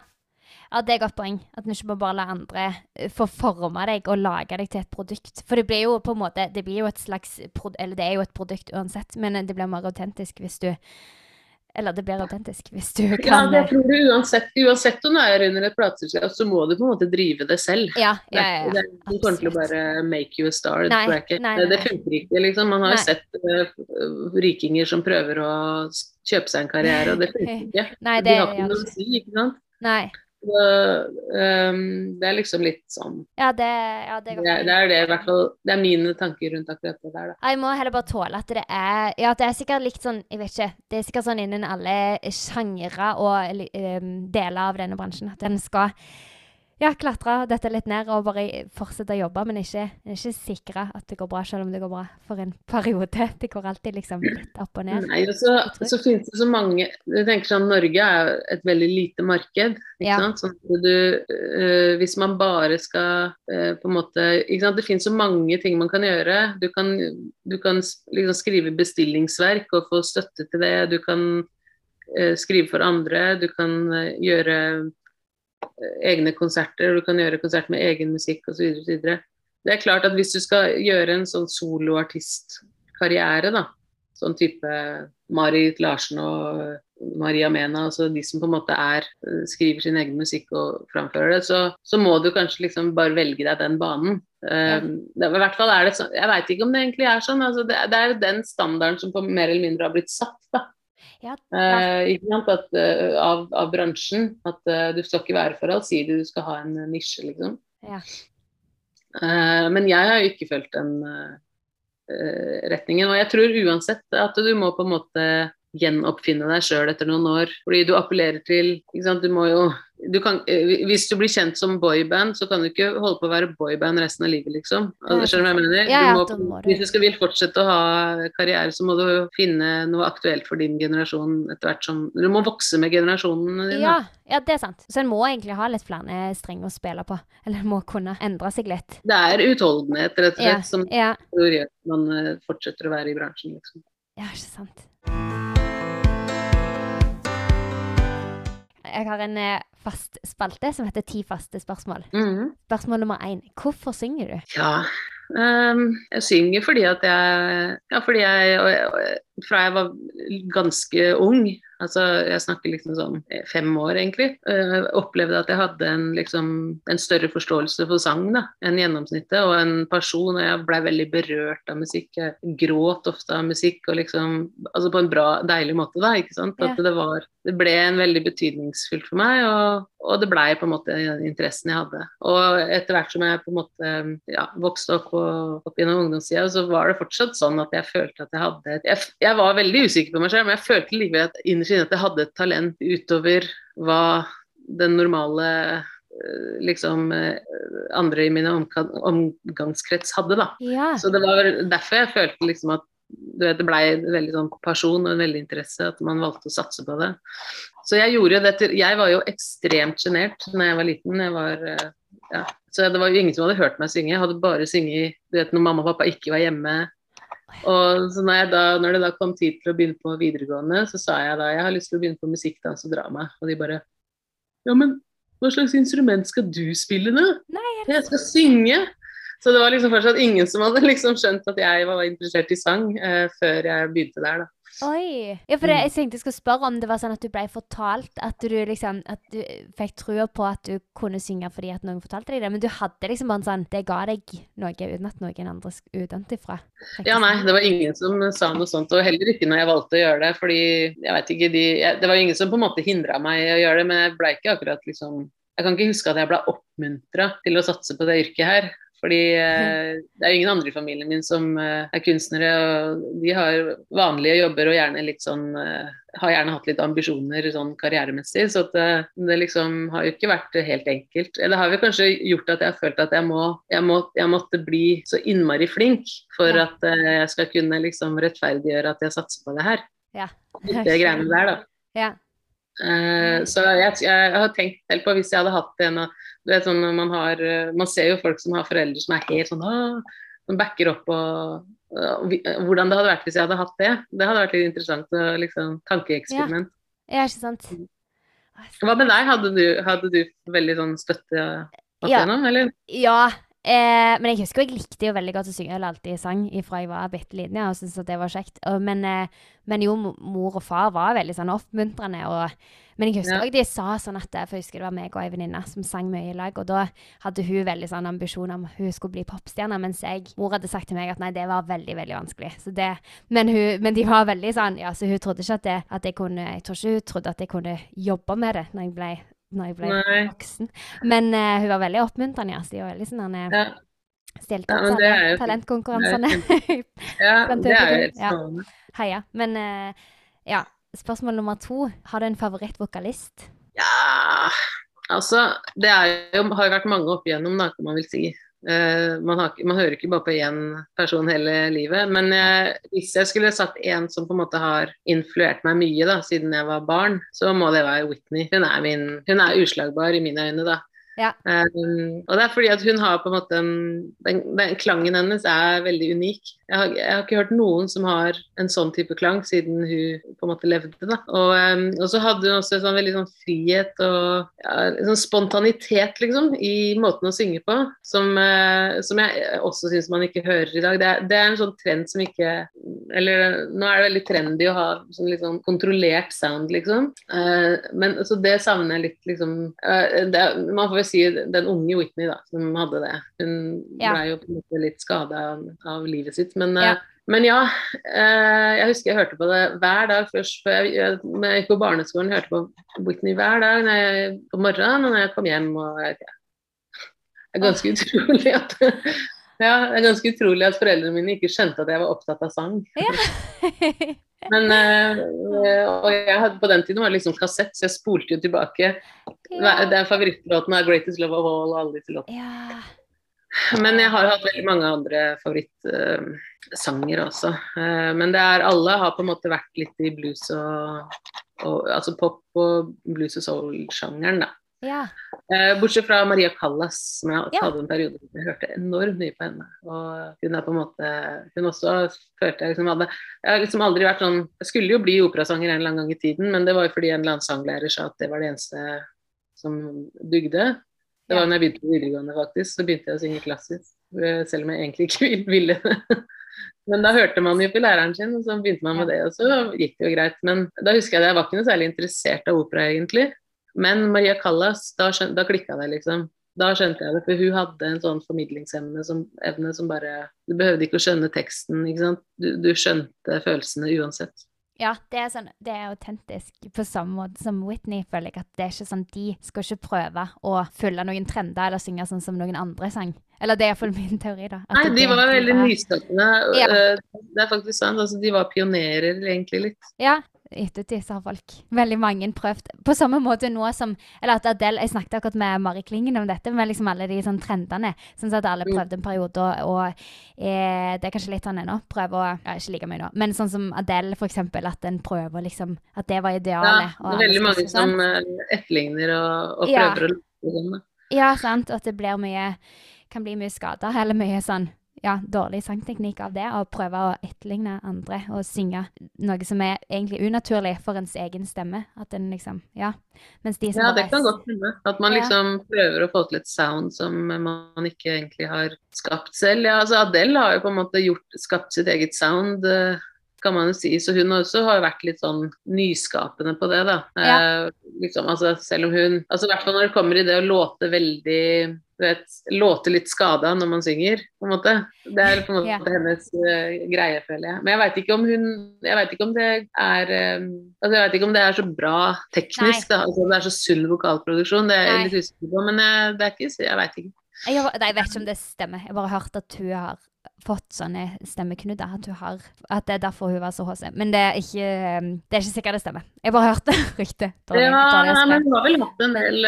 [SPEAKER 1] Ja, det er et godt poeng. At du ikke må bare la andre eh, få forme deg og lage deg til et produkt. For det blir jo på en måte Det blir jo et slags Eller det er jo et produkt uansett, men det blir mer autentisk hvis du Eller det blir autentisk hvis du kan
[SPEAKER 2] Ja,
[SPEAKER 1] det
[SPEAKER 2] jeg tror du uansett, uansett om du er under et plateselskap, så må du på en måte drive det selv.
[SPEAKER 1] Ja, ja,
[SPEAKER 2] ja,
[SPEAKER 1] ja.
[SPEAKER 2] ikke det som kommer til å bare make you a star.
[SPEAKER 1] Nei, nei, nei,
[SPEAKER 2] Det funker ikke, liksom. Man har jo sett uh, rikinger som prøver å kjøpe seg en karriere, og det funker ikke.
[SPEAKER 1] Nei, det, De
[SPEAKER 2] har ikke noe å si, ikke sant.
[SPEAKER 1] Nei.
[SPEAKER 2] Ehm, det er liksom litt sånn
[SPEAKER 1] Ja, det, ja, det er
[SPEAKER 2] Det det, er det i hvert fall Det er mine tanker rundt akkurat det der, da.
[SPEAKER 1] Jeg må heller bare tåle at det er Ja, det er sikkert likt sånn Jeg vet ikke. Det er sikkert sånn innen alle sjangre og um, deler av denne bransjen at den skal ja, klatre dette litt ned og bare fortsette å jobbe, men ikke, ikke sikre at det går bra, selv om det går bra for en periode. Det går alltid liksom litt opp og ned.
[SPEAKER 2] Nei, og så, så finnes det så mange Jeg tenker sånn, Norge er et veldig lite marked. ikke
[SPEAKER 1] Ja.
[SPEAKER 2] sant? Sånn at du, øh, hvis man bare skal øh, på en måte ikke sant? Det finnes så mange ting man kan gjøre. Du kan, du kan liksom skrive bestillingsverk og få støtte til det. Du kan øh, skrive for andre. Du kan gjøre egne konserter. Du kan gjøre konsert med egen musikk osv. Det er klart at hvis du skal gjøre en sånn soloartistkarriere, da, sånn type Marit Larsen og Maria Mena, altså de som på en måte er skriver sin egen musikk og framfører det, så, så må du kanskje liksom bare velge deg den banen. Um, det, I hvert fall er det sånn, Jeg veit ikke om det egentlig er sånn. altså det, det er den standarden som på mer eller mindre har blitt satt. da.
[SPEAKER 1] Ja,
[SPEAKER 2] Eh? At, uh, av, av bransjen. At uh, du skal ikke være for allsidig, du skal ha en eh, nisje, liksom.
[SPEAKER 1] Ja.
[SPEAKER 2] Uh, men jeg har jo ikke fulgt den retningen. Og jeg tror uansett at du må på en måte gjenoppfinne deg sjøl etter noen år. Fordi du appellerer til? Du må jo du kan, eh, Hvis du blir kjent som boyband, så kan du ikke holde på å være boyband resten av livet, liksom.
[SPEAKER 1] Nei,
[SPEAKER 2] Skjønner du hva jeg mener? Du må, Hvis du skal vil fortsette å ha karriere, så må du finne noe aktuelt for din generasjon etter hvert som Du må vokse med generasjonen din.
[SPEAKER 1] Ja, ja, det er sant. Så en må egentlig ha litt flere strenger å spille på. Eller må kunne endre seg litt.
[SPEAKER 2] Det er utholdenhet, rett og
[SPEAKER 1] Ja,
[SPEAKER 2] slett, som
[SPEAKER 1] ja,
[SPEAKER 2] gjør at man eh, fortsetter å være i bransjen. Liksom.
[SPEAKER 1] ja ikke sant. Jeg har en eh, fast spalte som heter Ti faste spørsmål.
[SPEAKER 2] Mhm.
[SPEAKER 1] Spørsmål nummer én. Hvorfor synger du?
[SPEAKER 2] Ja, um, jeg synger fordi at jeg Ja, fordi jeg fra jeg var ganske ung, Altså, jeg snakker liksom sånn eh, fem år, egentlig. Jeg opplevde at jeg hadde en, liksom, en større forståelse for sang da, enn gjennomsnittet, og en person. Og jeg blei veldig berørt av musikk. Jeg gråt ofte av musikk, og liksom Altså på en bra, deilig måte, da, ikke sant. At det var Det ble en veldig betydningsfullt for meg, og, og det blei på en måte interessen jeg hadde. Og etter hvert som jeg på en måte ja, vokste opp, og, opp gjennom ungdomstida, så var det fortsatt sånn at jeg følte at jeg hadde jeg, jeg var veldig usikker på meg selv, men jeg følte likevel at innerst inne at jeg hadde et talent utover hva den normale eh, liksom eh, andre i min omgangskrets hadde, da.
[SPEAKER 1] Ja.
[SPEAKER 2] Så det var derfor jeg følte liksom at du vet, det blei veldig sånn person og en veldig interesse at man valgte å satse på det. Så jeg gjorde det til Jeg var jo ekstremt sjenert da jeg var liten. Jeg var eh, ja. Så det var jo ingen som hadde hørt meg synge. Jeg hadde bare sunget du vet, når mamma og pappa ikke var hjemme. Og så når, da, når, det da kom tid til å begynne på videregående, så sa jeg da jeg har lyst til å begynne på musikk, dans og drama. Og de bare Ja, men hva slags instrument skal du spille nå?
[SPEAKER 1] Nei,
[SPEAKER 2] jeg skal synge. Så det var liksom fortsatt ingen som hadde liksom skjønt at jeg var interessert i sang eh, før jeg begynte der, da.
[SPEAKER 1] Oi. Ja, for det, jeg tenkte jeg skulle spørre om det var sånn at du ble fortalt at du liksom At du fikk trua på at du kunne synge fordi at noen fortalte deg det, men du hadde liksom bare en sånn Det ga deg noe uten at noen andre utdømte ifra?
[SPEAKER 2] Ja, nei, det var ingen som sa noe sånt, og heller ikke når jeg valgte å gjøre det, fordi jeg veit ikke de jeg, Det var ingen som på en måte hindra meg i å gjøre det, men jeg blei ikke akkurat liksom jeg kan ikke huske at jeg ble oppmuntra til å satse på det yrket her. Fordi eh, det er jo ingen andre i familien min som eh, er kunstnere. og De har vanlige jobber og gjerne litt sånn eh, har gjerne hatt litt ambisjoner sånn karrieremessig. Så det, det, liksom har jo ikke vært helt enkelt. Eller det har vel kanskje gjort at jeg har følt at jeg, må, jeg, må, jeg måtte bli så innmari flink for ja. at jeg skal kunne liksom rettferdiggjøre at jeg satser på det her.
[SPEAKER 1] Ja.
[SPEAKER 2] Det greiene der, da.
[SPEAKER 1] Ja.
[SPEAKER 2] Uh, så jeg, jeg, har tenkt helt på hvis jeg hadde hatt en av du vet sånn man har Man ser jo folk som har foreldre som er helt sånn som backer opp og, og, Hvordan det hadde vært hvis jeg hadde hatt det. Det hadde vært litt interessant. Liksom, tankeeksperiment.
[SPEAKER 1] Ja. ja, ikke sant.
[SPEAKER 2] Hva med deg? Hadde du, hadde du veldig sånn støtte ja. eller?
[SPEAKER 1] Ja, Eh, men jeg husker jeg likte jo veldig godt å synge, eller alltid sang fra jeg var bitte liten. Ja, og syntes at det var kjekt. Og, men, eh, men, jo, mor og far var veldig sånn oppmuntrende. Og, men jeg husker ja. de sa sånn at For jeg husker det var meg og ei venninne som sang mye i lag. Og da hadde hun veldig sånn ambisjon om hun skulle bli popstjerne, mens jeg, mor hadde sagt til meg at nei, det var veldig, veldig vanskelig. Det, men, hun, men, de var veldig sånn Ja, så hun trodde ikke at, det, at jeg kunne Jeg tror ikke hun trodde at jeg kunne jobbe med det når jeg ble når jeg ble Nei. voksen. Men uh, hun var veldig oppmuntrende. De var veldig sånn uh, ja. Stilte opp ja, jo, talentkonkurransene.
[SPEAKER 2] ja, det er jo helt strålende.
[SPEAKER 1] Ja. Heia. Men uh, ja, spørsmål nummer to. Har du en favorittvokalist?
[SPEAKER 2] Ja Altså, det jo, har jo vært mange opp igjennom, da, kan man vil si. Uh, man, har, man, hører ikke bare på én person hele livet. Men jeg, hvis jeg skulle satt en som på en måte har influert meg mye da, siden jeg var barn, så må det være Whitney. Hun er, min, hun er uslagbar i mine øyne, da.
[SPEAKER 1] Ja.
[SPEAKER 2] Um, og det er fordi at hun har på en måte en, den, den, Klangen hennes er veldig unik. Jeg har, jeg har, ikke hørt noen som har en sånn type klang siden hun på en måte levde. da. Og, um, og så hadde hun også sånn veldig sånn frihet og ja, sånn spontanitet liksom, i måten å synge på, som, uh, som jeg også syns man ikke hører i dag. Det er, det er, en sånn trend som ikke Eller nå er det veldig trendy å ha sånn litt sånn kontrollert sound, liksom. Uh, men så det savner jeg litt, liksom. Uh, det, man får vel si den unge Whitney da, som hadde det. Hun ja. ble jo på en måte litt skada av, av, livet sitt. Men ja, uh, men ja uh, jeg husker jeg hørte på det hver dag først før jeg, jeg, gikk på barneskolen. og hørte på Whitney hver dag jeg, på morgenen og når jeg kom hjem. og jeg, Det er ganske utrolig at ja, det er ganske utrolig at foreldrene mine ikke skjønte at jeg var opptatt av sang.
[SPEAKER 1] Ja.
[SPEAKER 2] Men øh, Og jeg hadde på den tiden var det liksom kassett, så jeg spolte jo tilbake. Ja. Det er favorittlåten av 'Greatest Love of All' og alle disse låtene.
[SPEAKER 1] Ja.
[SPEAKER 2] Men jeg har hatt veldig mange andre favorittsanger uh, også. Uh, men det er alle har på en måte vært litt i blues og, og Altså pop og blues og soul-sjangeren, da.
[SPEAKER 1] Ja.
[SPEAKER 2] Eh, bortsett fra Maria Callas, som jeg ja. hadde en periode hvor jeg hørte enormt mye på henne. Og hun er på en måte Hun også følte jeg liksom hadde Jeg har liksom aldri vært sånn Jeg skulle jo bli operasanger en eller annen gang i tiden, men det var jo fordi en eller annen sanglærer sa at det var det eneste som dugde. Det var da jeg begynte på videregående, faktisk. Så begynte jeg å synge klassisk. Eh, selv om jeg egentlig ikke ville det. Men da hørte man jo på læreren sin, og så begynte man med det, og så gikk det jo greit. Men da husker jeg at jeg var ikke noe særlig interessert av opera, egentlig. Men Maria Callas, da, skjøn- da klikka det, liksom. Da skjønte jeg det, for hun hadde en sånn formidlingsevne som, evne som bare Du behøvde ikke å skjønne teksten, ikke sant. Du, du skjønte følelsene uansett.
[SPEAKER 1] Ja, det er, sånn, det er autentisk på samme måte som Whitney, føler jeg. At det er ikke sånn, De skal ikke prøve å følge noen trender eller synge sånn som noen andre sang. Eller det er iallfall min teori, da.
[SPEAKER 2] Nei, de var veldig nyskapende.
[SPEAKER 1] Ja.
[SPEAKER 2] eh, Det er faktisk sant. Altså, de var pionerer, egentlig, litt.
[SPEAKER 1] Ja, ettertid så har folk veldig mange prøvd på samme måte nå som Eller at Adele Jeg snakket akkurat med Mari Klingen om dette, med liksom alle de sånn trendene. Sånn at alle
[SPEAKER 2] Mm.
[SPEAKER 1] prøvde en periode, og, og eh, det er kanskje litt sånn ennå. Prøve å ja, Ikke like mye nå, men sånn som Adele, for eksempel. At en prøver liksom At det var idealet.
[SPEAKER 2] Ja,
[SPEAKER 1] det
[SPEAKER 2] er veldig mange
[SPEAKER 1] se sånn.
[SPEAKER 2] som eh, etterligner og, og
[SPEAKER 1] Ja.
[SPEAKER 2] prøver å lage sånn.
[SPEAKER 1] Ja, sant. Og at det blir mye Kan bli mye skader, eller mye sånn ja, dårlig sangteknikk av det. Å prøve å etterligne andre og synge noe som er egentlig unaturlig for ens egen stemme. At en liksom Ja. Mens de som
[SPEAKER 2] Ja, det kan godt hende. At man
[SPEAKER 1] Ja.
[SPEAKER 2] liksom prøver å få til et sound som man ikke egentlig har skapt selv. Ja, altså Adele har jo på en måte gjort, skapt sitt eget sound, eh, kan man jo si. Så hun også har vært litt sånn nyskapende på det, da.
[SPEAKER 1] Ja.
[SPEAKER 2] Eh, liksom, altså, selv om hun Altså i hvert fall når det kommer i det å låte veldig vet, låte litt skada når man synger, på en måte. Det er på en måte
[SPEAKER 1] yeah.
[SPEAKER 2] hennes uh, greie, føler jeg. Men jeg veit ikke om hun Jeg vet ikke om det er um, Altså jeg vet ikke om det er så bra teknisk, da. Altså det er så sunn vokalproduksjon, det er jeg litt usikker på. Men jeg, det er ikke Jeg veit ikke.
[SPEAKER 1] Jeg, jeg vet ikke om det stemmer. Jeg har bare hørt at hun har fått sånne stemmeknudder. At, hun har, at det er derfor hun var så HC. Men det er ikke, um, det er ikke sikkert det stemmer. Jeg bare hørte ryktet.
[SPEAKER 2] Ja, nei, men hun har vel hatt en del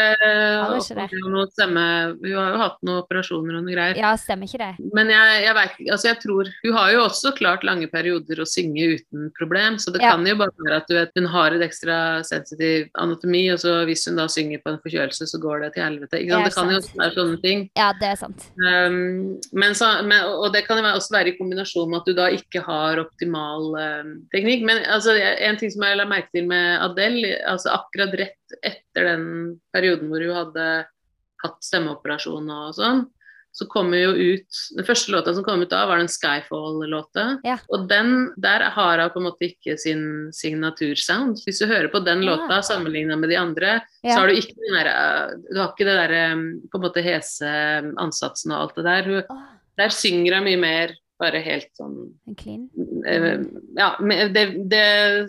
[SPEAKER 2] noe stemme, Hun har jo hatt noen operasjoner og noe greier.
[SPEAKER 1] Ja, stemmer ikke det?
[SPEAKER 2] Men jeg, jeg vet altså jeg tror Hun har jo også klart lange perioder å synge uten problem, så det
[SPEAKER 1] Ja.
[SPEAKER 2] kan jo bare være at du vet, hun har et ekstra sensitiv anatomi, og så hvis hun da synger på en forkjølelse, så går det til helvete. Ikke sant?
[SPEAKER 1] Det,
[SPEAKER 2] det kan jo
[SPEAKER 1] også
[SPEAKER 2] være sånne ting.
[SPEAKER 1] Ja, det er sant.
[SPEAKER 2] Um, men så, men, og det kan jo også være i kombinasjon med at du da ikke har optimal eh, teknikk. Men altså, en ting som jeg la merke til med Adele, altså akkurat rett etter den perioden hvor hun hadde hatt stemmeoperasjon og sånn, så kommer jo ut Den første låta som kom ut da, var den Skyfall-låta.
[SPEAKER 1] Ja.
[SPEAKER 2] Og den, der har hun på en måte ikke sin signatursound. Hvis du hører på den
[SPEAKER 1] Ja.
[SPEAKER 2] låta sammenligna med de andre,
[SPEAKER 1] Ja.
[SPEAKER 2] så har du ikke den der, eh, du har ikke det derre på en måte hese ansatsen og alt det der. Hun,
[SPEAKER 1] Åh,
[SPEAKER 2] der synger hun mye mer bare helt sånn
[SPEAKER 1] clean.
[SPEAKER 2] eh, Ja, det, det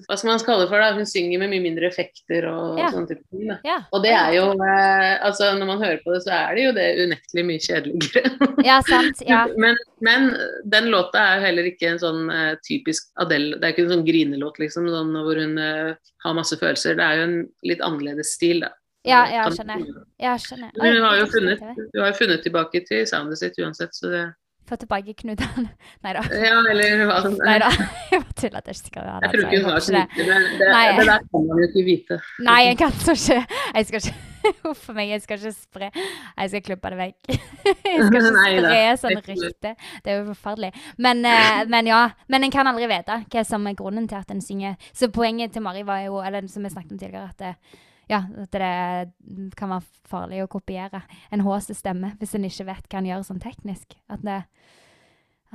[SPEAKER 2] Hva skal man kalle det for, da? Hun synger med mye mindre effekter og,
[SPEAKER 1] Ja.
[SPEAKER 2] sånne type ting.
[SPEAKER 1] Ja.
[SPEAKER 2] Og det er jo eh, Altså, når man hører på det, så er det jo det unektelig mye kjedeligere.
[SPEAKER 1] Ja, sant. Ja.
[SPEAKER 2] Men, men den låta er jo heller ikke en sånn eh, typisk Adele Det er ikke en sånn grinelåt, liksom, sånn, hvor hun har masse følelser. Det er jo en litt annerledes stil, da.
[SPEAKER 1] Ja,
[SPEAKER 2] jeg
[SPEAKER 1] skjønner. Jeg skjønner.
[SPEAKER 2] Hun har jo funnet, hun har funnet tilbake til soundet sitt uansett, så det
[SPEAKER 1] Få tilbake knutene. Nei da.
[SPEAKER 2] Ja, eller hva som
[SPEAKER 1] Nei da. Jeg bare tuller. Det er ikke
[SPEAKER 2] Jeg tror ikke hun har
[SPEAKER 1] det.
[SPEAKER 2] men det, det der kan man jo ikke vite.
[SPEAKER 1] Nei, jeg kan så ikke Jeg skal ikke Huff meg, jeg skal ikke spre Jeg skal klippe det vekk. Jeg skal ikke spre sånn
[SPEAKER 2] det
[SPEAKER 1] rykte. Det er jo forferdelig. Men, eh, men ja. Men en kan aldri vite hva som er grunnen til at en synger. Så poenget til Mari var jo, eller som vi snakket om tidligere, at det, ja, at det kan være farlig å kopiere en H.C. stemme hvis en ikke vet hva en gjør sånn teknisk. At det,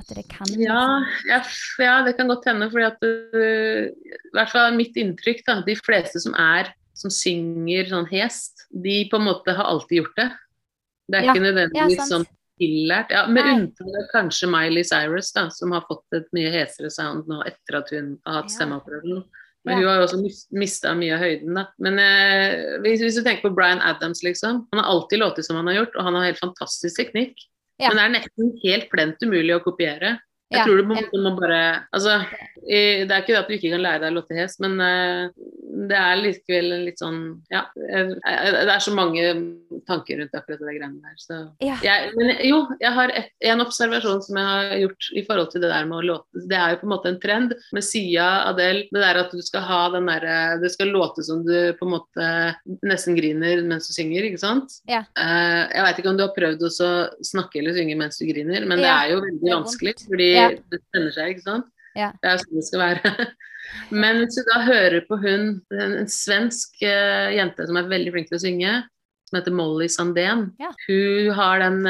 [SPEAKER 1] at det kan
[SPEAKER 2] Ja, ja, ja, det kan godt hende. fordi at øh, I hvert fall mitt inntrykk, da, de fleste som er som synger sånn hest, de på en måte har alltid gjort det. Det er
[SPEAKER 1] Ja,
[SPEAKER 2] ikke nødvendigvis
[SPEAKER 1] ja,
[SPEAKER 2] sånn tillært. Ja, med unntak av kanskje Miley Cyrus, da, som har fått et mye hesere sound nå etter at hun har hatt stemmeoperasjon. Men hun har jo også mis mista mye av høyden, da. Men eh, hvis, hvis du tenker på Bryan Adams, liksom. Han har alltid låtet som han har gjort, og han har helt fantastisk teknikk.
[SPEAKER 1] Ja.
[SPEAKER 2] Men det er nesten helt plent umulig å kopiere. Jeg
[SPEAKER 1] Ja,
[SPEAKER 2] tror du må, du må bare Altså, det er ikke det at du ikke kan lære deg å låte hest, men eh, det er likevel en litt sånn Ja. det er så mange tanker rundt akkurat det greiene der, så
[SPEAKER 1] Ja.
[SPEAKER 2] jeg, Men jo, jeg har et, en observasjon som jeg har gjort i forhold til det der med å låte Det er jo på en måte en trend med Sia, Adele, det der at du skal ha den derre Det skal låte som du på en måte nesten griner mens du synger, ikke sant?
[SPEAKER 1] Ja.
[SPEAKER 2] Uh, jeg veit ikke om du har prøvd å snakke eller synge mens du griner, men det er jo veldig vanskelig, fordi
[SPEAKER 1] Ja.
[SPEAKER 2] det sender seg, ikke sant?
[SPEAKER 1] Ja.
[SPEAKER 2] Det er jo sånn det skal være. Men hvis du da hører på hun, en, en svensk eh, jente som er veldig flink til å synge, som heter Molly Sandén.
[SPEAKER 1] Ja.
[SPEAKER 2] Hun har den,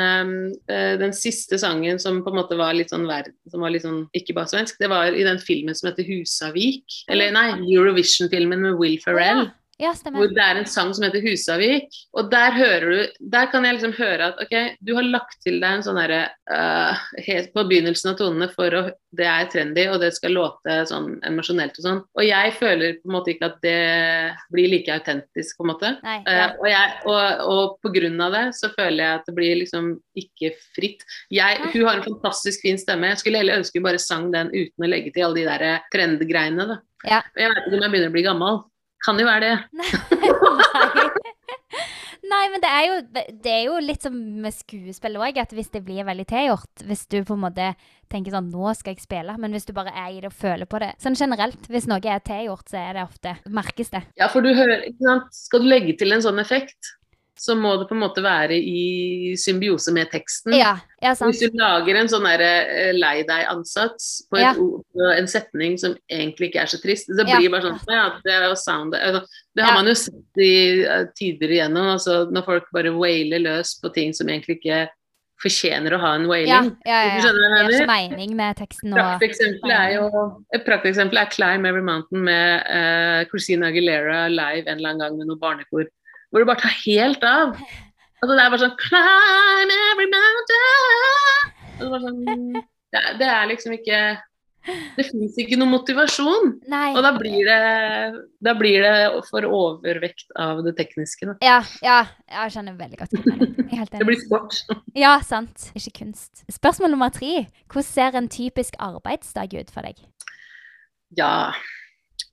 [SPEAKER 2] eh, den siste sangen som på en måte var litt sånn verden, som var litt sånn ikke bare svensk. Det var i den filmen som heter Husavik. Eller nei, Eurovision-filmen med Will Ferrell.
[SPEAKER 1] Ja. Ja, stemmer.
[SPEAKER 2] Hvor det er en sang som heter Husavik. Og der hører du Der kan jeg liksom høre at ok, du har lagt til deg en sånn derre uh, Helt på begynnelsen av tonene for å Det er trendy, og det skal låte sånn emosjonelt og sånn. Og jeg føler på en måte ikke at det blir like autentisk, på en måte.
[SPEAKER 1] Nei,
[SPEAKER 2] Uh, og, jeg, og, og på grunn av det så føler jeg at det blir liksom ikke fritt. Jeg, hun har en fantastisk fin stemme. Jeg skulle heller ønske hun bare sang den uten å legge til alle de der eh, trendgreiene. Da.
[SPEAKER 1] Ja.
[SPEAKER 2] Jeg vet ikke om jeg begynner å bli gammel. Kan jo være det.
[SPEAKER 1] Nei. Nei, men det er, jo, det er jo litt som med skuespill òg, at hvis det blir veldig tilgjort Hvis du på en måte tenker sånn Nå skal jeg spille, men hvis du bare er i det og føler på det Sånn generelt, hvis noe er tilgjort, så er det ofte Merkes det.
[SPEAKER 2] Ja, for du hører, ikke sant? Skal du legge til en sånn effekt, så må det på en måte være i symbiose med teksten.
[SPEAKER 1] Ja, ja sant.
[SPEAKER 2] Hvis du lager en sånn derre eh, lei deg-ansats på, et
[SPEAKER 1] Ja.
[SPEAKER 2] på en setning som egentlig ikke er så trist, så blir det bare sånn Ja, det er jo sound altså, Det har man jo sett i eh, tider igjennom, altså når folk bare wailer løs på ting som egentlig ikke fortjener å ha en wailing.
[SPEAKER 1] ja, ja, ja. Det er ikke mening med teksten og
[SPEAKER 2] er jo Et prakteksempel er 'Climb Every Mountain' med uh, Christina Aguilera live en eller annen gang med noe barnekor. Hvor det bare tar helt av. Altså Det er bare sånn 'Climb every mountain' er sånn, det, det er liksom ikke Det fins ikke noe motivasjon.
[SPEAKER 1] Nei.
[SPEAKER 2] Og da blir det Da blir det for overvekt av det tekniske. Da.
[SPEAKER 1] Ja, ja, jeg skjønner veldig godt hva du mener.
[SPEAKER 2] Det blir sport.
[SPEAKER 1] Ja, sant. Ikke kunst. Spørsmål nummer tre. Hvordan ser en typisk arbeidsdag ut for deg?
[SPEAKER 2] Ja,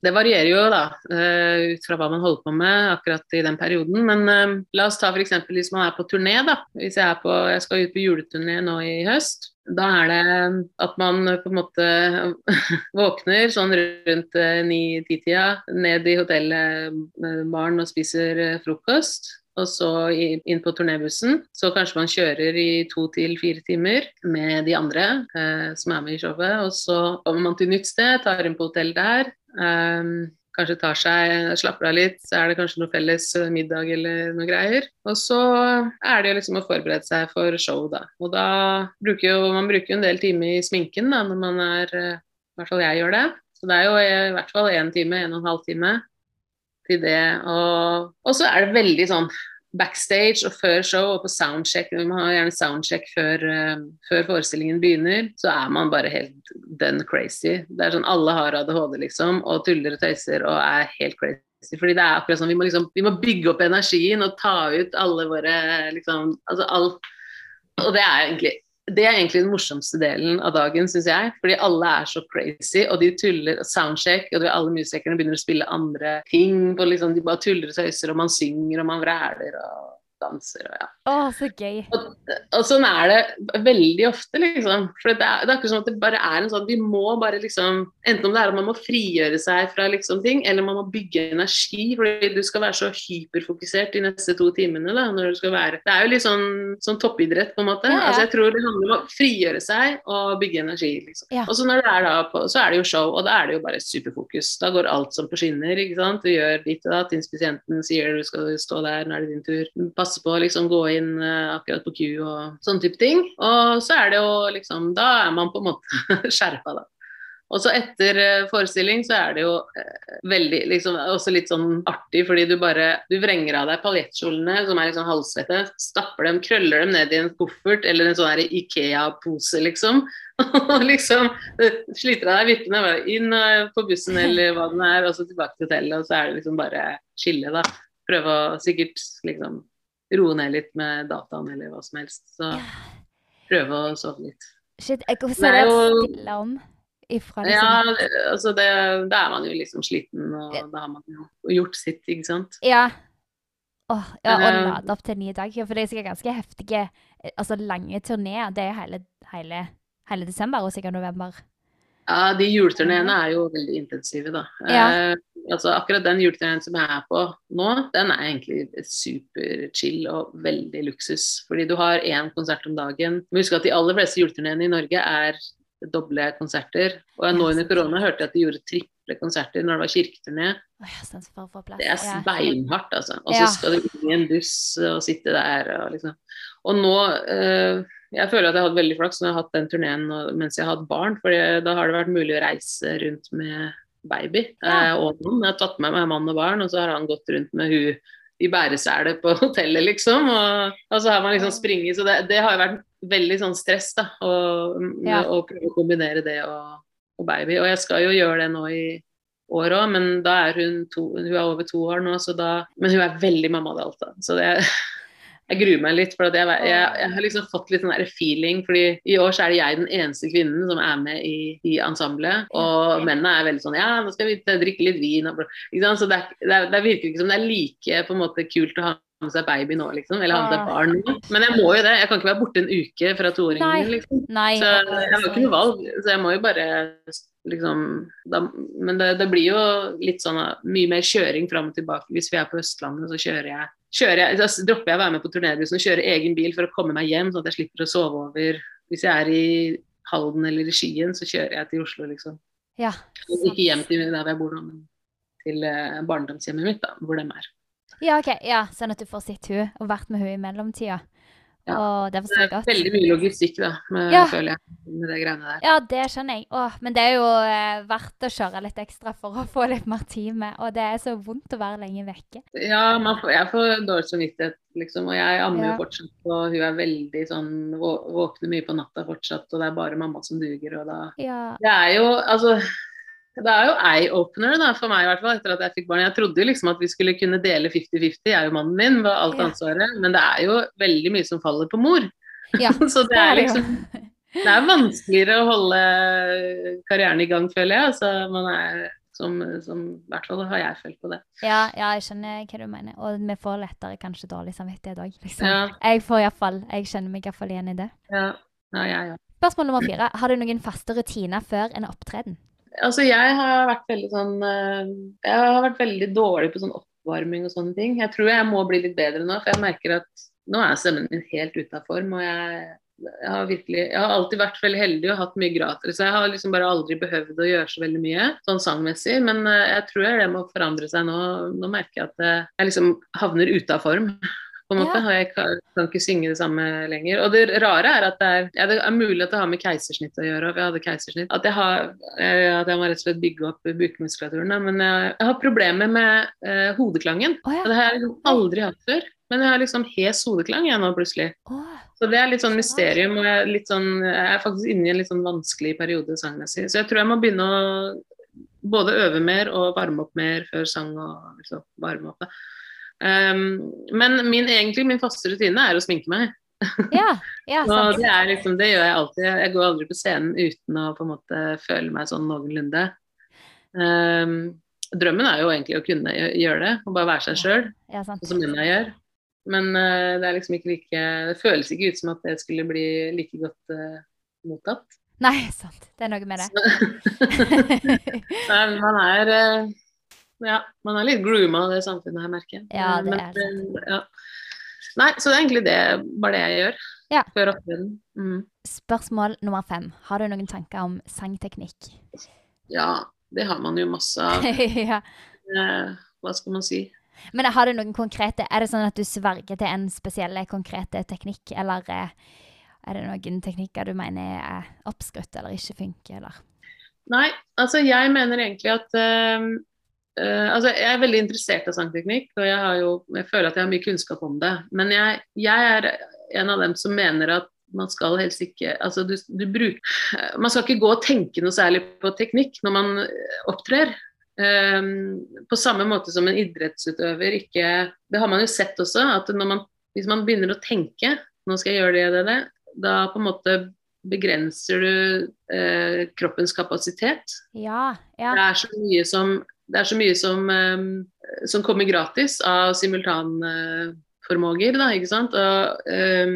[SPEAKER 2] det varierer jo da, eh, ut fra hva man holder på med akkurat i den perioden. Men eh, la oss ta f.eks. hvis man er på turné. da. Hvis jeg, på, jeg skal ut på juleturné nå i høst. Da er det at man på en måte våkner sånn rundt eh, ni-ti-tida, ned i barn og spiser frokost. Og så inn på turnébussen. Så kanskje man kjører i to til fire timer med de andre eh, som er med i showet. Og så kommer man til nytt sted, tar inn på hotell der. ehm, kanskje tar seg, slapper av litt, så er det kanskje noe felles eh, middag eller noe greier. Og så er det jo liksom å forberede seg for show, da. Og da bruker jo man bruker en del timer i sminken da, når man er eh, I hvert fall jeg gjør det. Så det er jo i hvert fall én time, en og en halv time til det. Og, og så er det veldig sånn backstage og før show og på soundcheck. vi må ha gjerne soundcheck før, uh, før forestillingen begynner. Så er man bare helt done crazy. Det er sånn alle har ADHD, liksom, og tuller og tøyser og er helt crazy. Fordi det er akkurat sånn, vi må, liksom, vi må bygge opp energien og ta ut alle våre liksom, altså alt. Og det er egentlig det er egentlig den morsomste delen av dagen, syns jeg. Fordi alle er så crazy, og de tuller soundcheck, og alle musikerne begynner å spille andre ting. Og liksom, de bare tuller og tøyser, og man synger, og man vræler og danser. Og, ja.
[SPEAKER 1] Å, så gøy.
[SPEAKER 2] og, og sånn er det veldig ofte, liksom. For det er, det er ikke sånn at det bare er en sånn Vi må bare liksom Enten om det er at man må frigjøre seg fra liksom ting, eller man må bygge energi. Fordi du skal være så hyperfokusert de neste to timene. da, når du skal være Det er jo litt sånn, sånn toppidrett, på en måte.
[SPEAKER 1] Ja, ja.
[SPEAKER 2] Altså, jeg tror det handler om å frigjøre seg og bygge energi, liksom.
[SPEAKER 1] Ja.
[SPEAKER 2] Og så når det er da på, så er det jo show, og da er det jo bare superfokus. Da går alt som på skinner, ikke sant. Du gjør ditt og datt. inspisienten sier du skal stå der, nå er det din tur. Passe på å liksom gå inn eh, akkurat på Q og sånne type ting. Og så er det jo liksom Da er man på en måte skjerpa, da. Og så etter eh, forestilling så er det jo eh, veldig liksom også litt sånn artig, fordi du bare Du vrenger av deg paljettkjolene som er liksom halvsvette, stapper dem, krøller dem ned i en koffert eller en sånn Ikea-pose, liksom. Og liksom sliter av deg vippene, bare inn på bussen eller hva det er, og så tilbake til hotellet, og så er det liksom bare chille, da. Prøve å sikkert liksom roe ned litt med dataen eller hva som helst. Så prøve å sove litt.
[SPEAKER 1] Shit, jeg, kan se
[SPEAKER 2] jo-
[SPEAKER 1] stille om ifra
[SPEAKER 2] Ja,
[SPEAKER 1] liksom
[SPEAKER 2] det- altså det, da er man jo liksom sliten, og da har man jo gjort sitt, ikke sant.
[SPEAKER 1] Ja. Åh, ja, og
[SPEAKER 2] Eh,
[SPEAKER 1] lade opp til nye dager, for det er sikkert ganske heftige, eh, altså lange turneer. Det er hele, hele, hele desember og sikkert november.
[SPEAKER 2] Ja, de juleturneene er jo veldig intensive, da.
[SPEAKER 1] Ja.
[SPEAKER 2] Eh, altså akkurat den juleturneen som jeg er på nå, den er egentlig superchill og veldig luksus. Fordi du har én konsert om dagen. Men husk at de aller fleste juleturneene i Norge er doble konserter. Og nå under korona hørte jeg at de gjorde triple konserter når det var kirketurné. Det er beinhardt, altså. Og så skal du inn i en buss og sitte der og liksom Og nå eh, Jeg føler at jeg har hatt veldig flaks når jeg har hatt den turneen mens jeg har hatt barn, for da har det vært mulig å reise rundt med baby
[SPEAKER 1] Ja.
[SPEAKER 2] eh, og noen. Jeg har tatt med meg mann og barn, og så har han gått rundt med hun i bæresele på hotellet, liksom. Og, og så har man liksom springet. Så det, det har jo vært veldig sånn stress, da. Å
[SPEAKER 1] Ja.
[SPEAKER 2] prøve å kombinere det og, og baby. Og jeg skal jo gjøre det nå i år òg, men da er hun to, hun er over to år nå, så da Men hun er veldig mamma det alt, da. Så det jeg gruer meg litt, for jeg, jeg, jeg har liksom fått litt sånn feeling. fordi i år så er det jeg den eneste kvinnen som er med i, i ensemblet. Og mennene er veldig sånn Ja, nå skal vi drikke litt vin. Og? Så det, det, det virker ikke som det er like på en måte kult å ha med seg baby nå, liksom. Eller ha med seg barn nå. Men jeg må jo det. Jeg kan ikke være borte en uke fra toåringen, liksom. Så jeg har ikke noe valg, så jeg må jo bare liksom da, Men det, det blir jo litt sånn mye mer kjøring fram og tilbake. Hvis vi er på Østlandet, så kjører jeg, kjører jeg altså, dropper jeg å være med på turnébussen og kjører egen bil for å komme meg hjem, sånn at jeg slipper å sove over. Hvis jeg er i Halden eller i Skien, så kjører jeg til Oslo, liksom.
[SPEAKER 1] Ja.
[SPEAKER 2] Ikke hjem til der jeg bor nå, men til eh, barndomshjemmet mitt, da, hvor de er.
[SPEAKER 1] Ja, ok. Ja, sånn at du får sett hun og vært med hun i mellomtida.
[SPEAKER 2] Ja.
[SPEAKER 1] Og det forstår jeg godt.
[SPEAKER 2] veldig mye logistikk, da, med,
[SPEAKER 1] Ja.
[SPEAKER 2] føler jeg, med det greiene der.
[SPEAKER 1] Ja, det skjønner jeg. Åh, men det er jo eh, verdt å kjøre litt ekstra for å få litt mer tid med. Og det er så vondt å være lenge vekke.
[SPEAKER 2] Ja, man får, jeg får dårlig samvittighet, liksom. Og jeg ammer
[SPEAKER 1] Ja.
[SPEAKER 2] jo fortsatt, og hun er veldig sånn Våkner mye på natta fortsatt, og det er bare mamma som duger, og da
[SPEAKER 1] Ja.
[SPEAKER 2] Det er jo altså det er jo eye-opener for meg, i hvert fall, etter at jeg fikk barn. Jeg trodde jo liksom at vi skulle kunne dele 50-50, jeg og mannen min, med alt ansvaret. Men det er jo veldig mye som faller på mor.
[SPEAKER 1] Ja,
[SPEAKER 2] Så det
[SPEAKER 1] er
[SPEAKER 2] liksom Det er vanskeligere å holde karrieren i gang, føler jeg. Altså, man er som, som I hvert fall har jeg følt på det.
[SPEAKER 1] Ja, ja, jeg skjønner hva du mener. Og vi får lettere kanskje dårlig samvittighet òg. Liksom.
[SPEAKER 2] Ja.
[SPEAKER 1] Jeg får iallfall Jeg kjenner meg iallfall igjen i det.
[SPEAKER 2] Ja, ja, ja, ja.
[SPEAKER 1] Spørsmål nummer fire. Har du noen faste rutiner før en opptreden?
[SPEAKER 2] Altså, jeg har vært veldig sånn eh, Jeg har vært veldig dårlig på sånn oppvarming og sånne ting. Jeg tror jeg må bli litt bedre nå, for jeg merker at nå er stemmen min helt ute av form. Og jeg, jeg har virkelig Jeg har alltid vært veldig heldig og hatt mye gratis. Så jeg har liksom bare aldri behøvd å gjøre så veldig mye sånn sangmessig. Men eh, jeg tror det må forandre seg nå. Nå merker jeg at jeg liksom havner ute av form. På en måte,
[SPEAKER 1] Ja.
[SPEAKER 2] Jeg kan, kan ikke synge det samme lenger. Og det rare er at det er, ja, det er mulig at det har med keisersnitt å gjøre. Jeg hadde keisersnitt. At jeg, har, eh, at jeg må rett og slett bygge opp bukmuskulaturen. Men jeg, jeg har problemer med eh, hodeklangen.
[SPEAKER 1] Oh, ja.
[SPEAKER 2] Og det har jeg liksom aldri hatt før. Men jeg har liksom hes hodeklang jeg nå plutselig.
[SPEAKER 1] Oh,
[SPEAKER 2] Så det er litt sånn mysterium. Og jeg er, litt sånn, jeg er faktisk inne i en litt sånn vanskelig periode sangmessig. Så jeg tror jeg må begynne å både øve mer og varme opp mer før sang og liksom varme opp. da. Um, men min, egentlig min faste rutine er å sminke meg.
[SPEAKER 1] ja, ja,
[SPEAKER 2] Og det, er liksom, det gjør jeg alltid. Jeg går aldri på scenen uten å på en måte føle meg sånn noenlunde. Um, drømmen er jo egentlig å kunne gjøre det, og bare være seg sjøl,
[SPEAKER 1] Ja, sant.
[SPEAKER 2] som mennene gjør. Men uh, det er liksom ikke like Det føles ikke ut som at det skulle bli like godt uh, mottatt.
[SPEAKER 1] Nei, sant. Det er noe med det.
[SPEAKER 2] Nei, man er uh, Ja, man er litt grooma av det samfunnet her, merker jeg.
[SPEAKER 1] Ja, det
[SPEAKER 2] Men,
[SPEAKER 1] er sant.
[SPEAKER 2] uh, ja. Nei, så det er egentlig det, bare det jeg gjør
[SPEAKER 1] Ja.
[SPEAKER 2] før opptreden. Mm.
[SPEAKER 1] Spørsmål nummer fem. Har du noen tanker om sangteknikk?
[SPEAKER 2] Ja, det har man jo masse av.
[SPEAKER 1] ja.
[SPEAKER 2] Eh, hva skal man si?
[SPEAKER 1] Men har du noen konkrete Er det sånn at du sverger til en spesiell konkrete teknikk, eller eh, er det noen teknikker du mener er oppskrytt eller ikke funker, eller?
[SPEAKER 2] Nei, altså jeg mener egentlig at eh, eh, Altså jeg er veldig interessert av sangteknikk, og jeg, har jo, jeg føler at jeg har mye kunnskap om det. Men jeg, jeg er en av dem som mener at man skal helst ikke altså du, du bruker, Man skal ikke gå og tenke noe særlig på teknikk når man opptrer. Um, på samme måte som en idrettsutøver ikke Det har man jo sett også, at når man, hvis man begynner å tenke nå skal jeg gjøre det det, det, da på en måte begrenser du eh, kroppens kapasitet.
[SPEAKER 1] Ja.
[SPEAKER 2] Det er så mye som, det er så mye som, eh, som kommer gratis av simultanformåger, eh,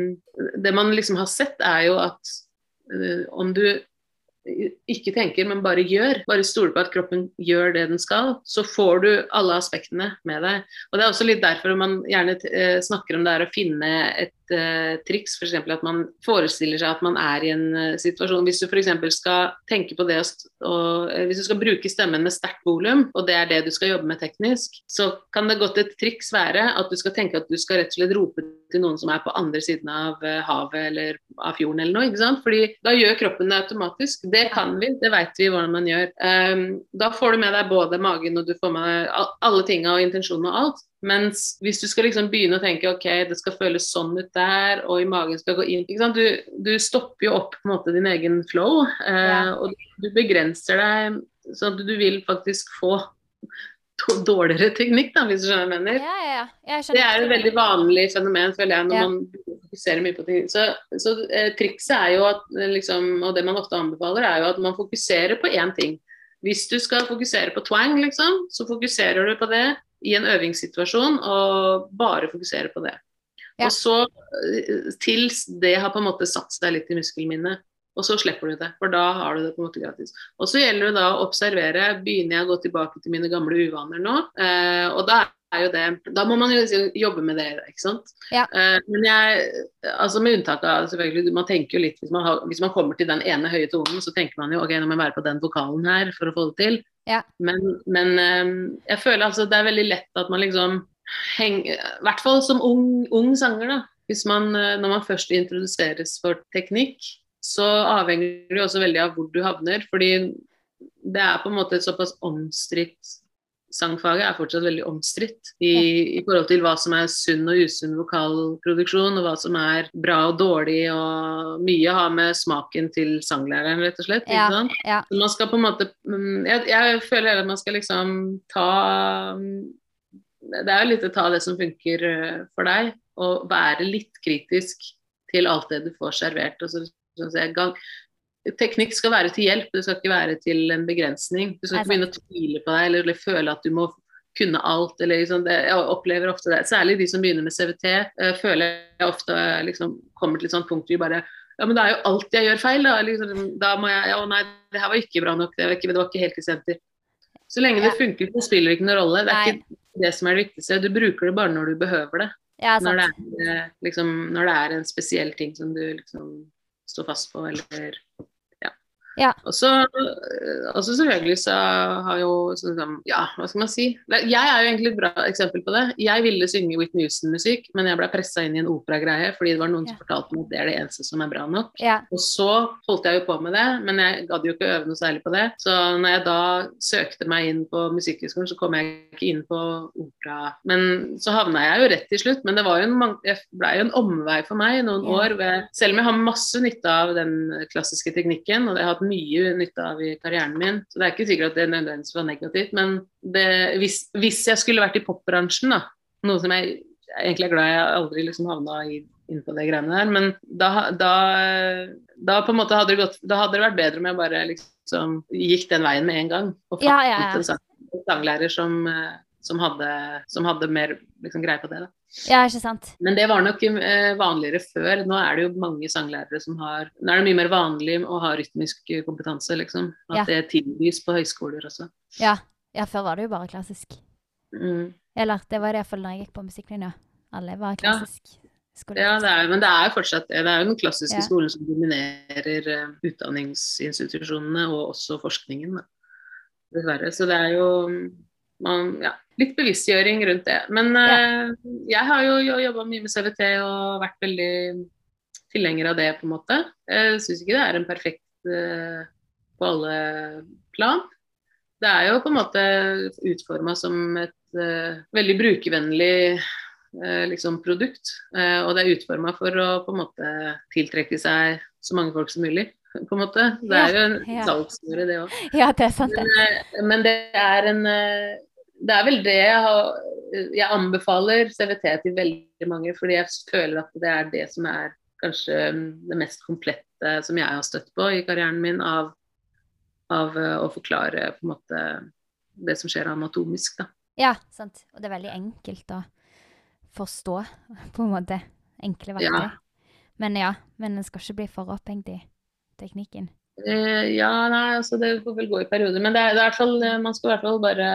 [SPEAKER 2] det man liksom har sett, er jo at eh, om du ikke tenker, men bare gjør, bare stoler på at kroppen gjør det den skal, så får du alle aspektene med deg. Og Det er også litt derfor man gjerne eh, snakker om det er å finne et uh, triks, f.eks. at man forestiller seg at man er i en uh, situasjon. Hvis du f.eks. skal tenke på det og, uh, Hvis du skal bruke stemmen med sterkt volum, og det er det du skal jobbe med teknisk, så kan det godt et triks være at du skal tenke at du skal rett og slett rope til noen som er på andre siden av havet eller av fjorden eller noe. ikke sant? Fordi da gjør kroppen det automatisk. Det kan vi, det vet vi hvordan man gjør. Um, da får du med deg både magen og du får med deg alle tinga og intensjonen og alt. Mens hvis du skal liksom begynne å tenke ok, det skal føles sånn ut der, og i magen skal gå inn du, du, stopper jo opp på en måte din egen flow, uh, ja. og du begrenser deg så at du vil faktisk få dårligere teknikk, da, hvis du skjønner hva jeg mener.
[SPEAKER 1] Ja, ja, ja.
[SPEAKER 2] det er et veldig vanlig fenomen, føler jeg, når man fokuserer mye på ting. Så, så eh, trikset er jo at eh, liksom, og det man ofte anbefaler, er jo at man fokuserer på én ting. Hvis du skal fokusere på twang, liksom, så fokuserer du på det i en øvingssituasjon, og bare fokuserer på det. Ja. Og så, eh, til det har på en måte satt seg litt i muskelminnet, og så slipper du det, for da har du det på en måte gratis. Og så gjelder det da å observere. Begynner jeg å gå tilbake til mine gamle uvaner nå? Eh, og da er jo det Da må man jo liksom jobbe med det, ikke sant.
[SPEAKER 1] Ja.
[SPEAKER 2] Eh, men jeg Altså med unntak av selvfølgelig Man tenker jo litt hvis man, har, hvis man, kommer til den ene høye tonen, så tenker man jo ok, nå må jeg være på den vokalen her for å få det til.
[SPEAKER 1] Ja.
[SPEAKER 2] Men, men eh, jeg føler altså det er veldig lett at man liksom henger I hvert fall som ung, ung sanger, da. Hvis man, uh, når man først introduseres for teknikk, så avhenger det også veldig av hvor du havner. Fordi det er på en måte et såpass omstridt sangfaget er fortsatt veldig omstridt i, i, forhold til hva som er sunn og usunn vokalproduksjon, og hva som er bra og dårlig, og mye har med smaken til sanglæreren, rett og slett.
[SPEAKER 1] Ja, ja.
[SPEAKER 2] man skal på en måte mm, jeg, jeg føler at man skal liksom ta Det er jo litt å ta det som funker eh, for deg, og være litt kritisk til alt det du får servert. og så teknikk skal være til hjelp, det skal ikke være til en begrensning. Du skal ikke begynne å tvile på deg eller, eller føle at du må kunne alt. Eller, liksom, det, jeg opplever ofte det. Særlig de som begynner med CVT, uh, eh, føler jeg ofte liksom, kommer til et sånt punkt hvor de bare ja, men det er jo alt jeg gjør feil, da. Liksom, da må jeg Å nei, det her var ikke bra nok. Det var ikke, det var ikke helt i senter. Så lenge det funker, så spiller det ikke noen rolle. Det er nei. ikke det som er det viktigste. Du bruker det bare når du behøver det.
[SPEAKER 1] Ja,
[SPEAKER 2] når, det er, eh, liksom, når det er en spesiell ting som du liksom står fast på, eller
[SPEAKER 1] ja.
[SPEAKER 2] Og så også selvfølgelig så har jo sånn, Ja, hva skal man si? Jeg er jo egentlig et bra eksempel på det. Jeg ville synge Whitney Houston-musikk, men jeg ble pressa inn i en operagreie fordi det var noen ja. som fortalte meg at det er det eneste som er bra nok.
[SPEAKER 1] Ja.
[SPEAKER 2] Og så holdt jeg jo på med det, men jeg gadd jo ikke øve noe særlig på det. Så når jeg da søkte meg inn på Musikkhøgskolen, så kom jeg ikke inn på opera. Men så havna jeg jo rett til slutt. Men det var jo en, ble jo en omvei for meg noen år. Ved, selv om jeg har masse nytte av den klassiske teknikken, og det har hatt mye nytte av i karrieren min. Så det er ikke sikkert at det nødvendigvis var negativt. Men det, hvis, hvis, jeg skulle vært i popbransjen, da, noe som jeg, jeg egentlig er glad jeg aldri liksom havna inn på det greiene der, men da, da, da, på en måte hadde det gått Da hadde det vært bedre om jeg bare liksom gikk den veien med en gang. Og fant
[SPEAKER 1] ja, ja, ja.
[SPEAKER 2] en sanglærer som, som, hadde, som hadde mer liksom, greie på det. da.
[SPEAKER 1] Ja, ikke sant.
[SPEAKER 2] Men det var nok eh, vanligere før. Nå er det jo mange sanglærere som har Nå er det mye mer vanlig å ha rytmisk kompetanse, liksom. At ja. det tilbys på høyskoler også.
[SPEAKER 1] Ja. ja. før var det jo bare klassisk.
[SPEAKER 2] Mm.
[SPEAKER 1] Eller det var i hvert fall da jeg gikk på musikklinja. Alle var klassisk.
[SPEAKER 2] Ja, ja det er, men det er jo fortsatt det. Det er jo den klassiske ja. skolen som dominerer uh, utdanningsinstitusjonene og også forskningen. Da. Dessverre. Så det er jo man, ja, litt bevisstgjøring rundt det. Men ja. uh, jeg har jo jobba mye med CVT og vært veldig tilhenger av det, på en måte. Jeg syns ikke det er en perfekt uh, på alle plan. Det er jo på en måte utforma som et uh, veldig brukervennlig liksom produkt. og det er utforma for å på en måte tiltrekke seg så mange folk som mulig på en måte. Det er jo en ja. salgsvare, det òg.
[SPEAKER 1] Ja, det er sant, det.
[SPEAKER 2] Men, men, det er en det er vel det jeg har Jeg anbefaler CVT til veldig mange, fordi jeg føler at det er det som er kanskje det mest komplette som jeg har støtt på i karrieren min, av, av eh, å forklare på en måte det som skjer anatomisk, da.
[SPEAKER 1] Ja, sant. Og det er veldig enkelt å forstå, på en måte. Enkle verktøy. Ja. Men ja, men en skal ikke bli for opphengt i teknikken.
[SPEAKER 2] Eh, ja, nei, altså det får vel gå i perioder. Men det er, det er i hvert fall, man skal i hvert fall bare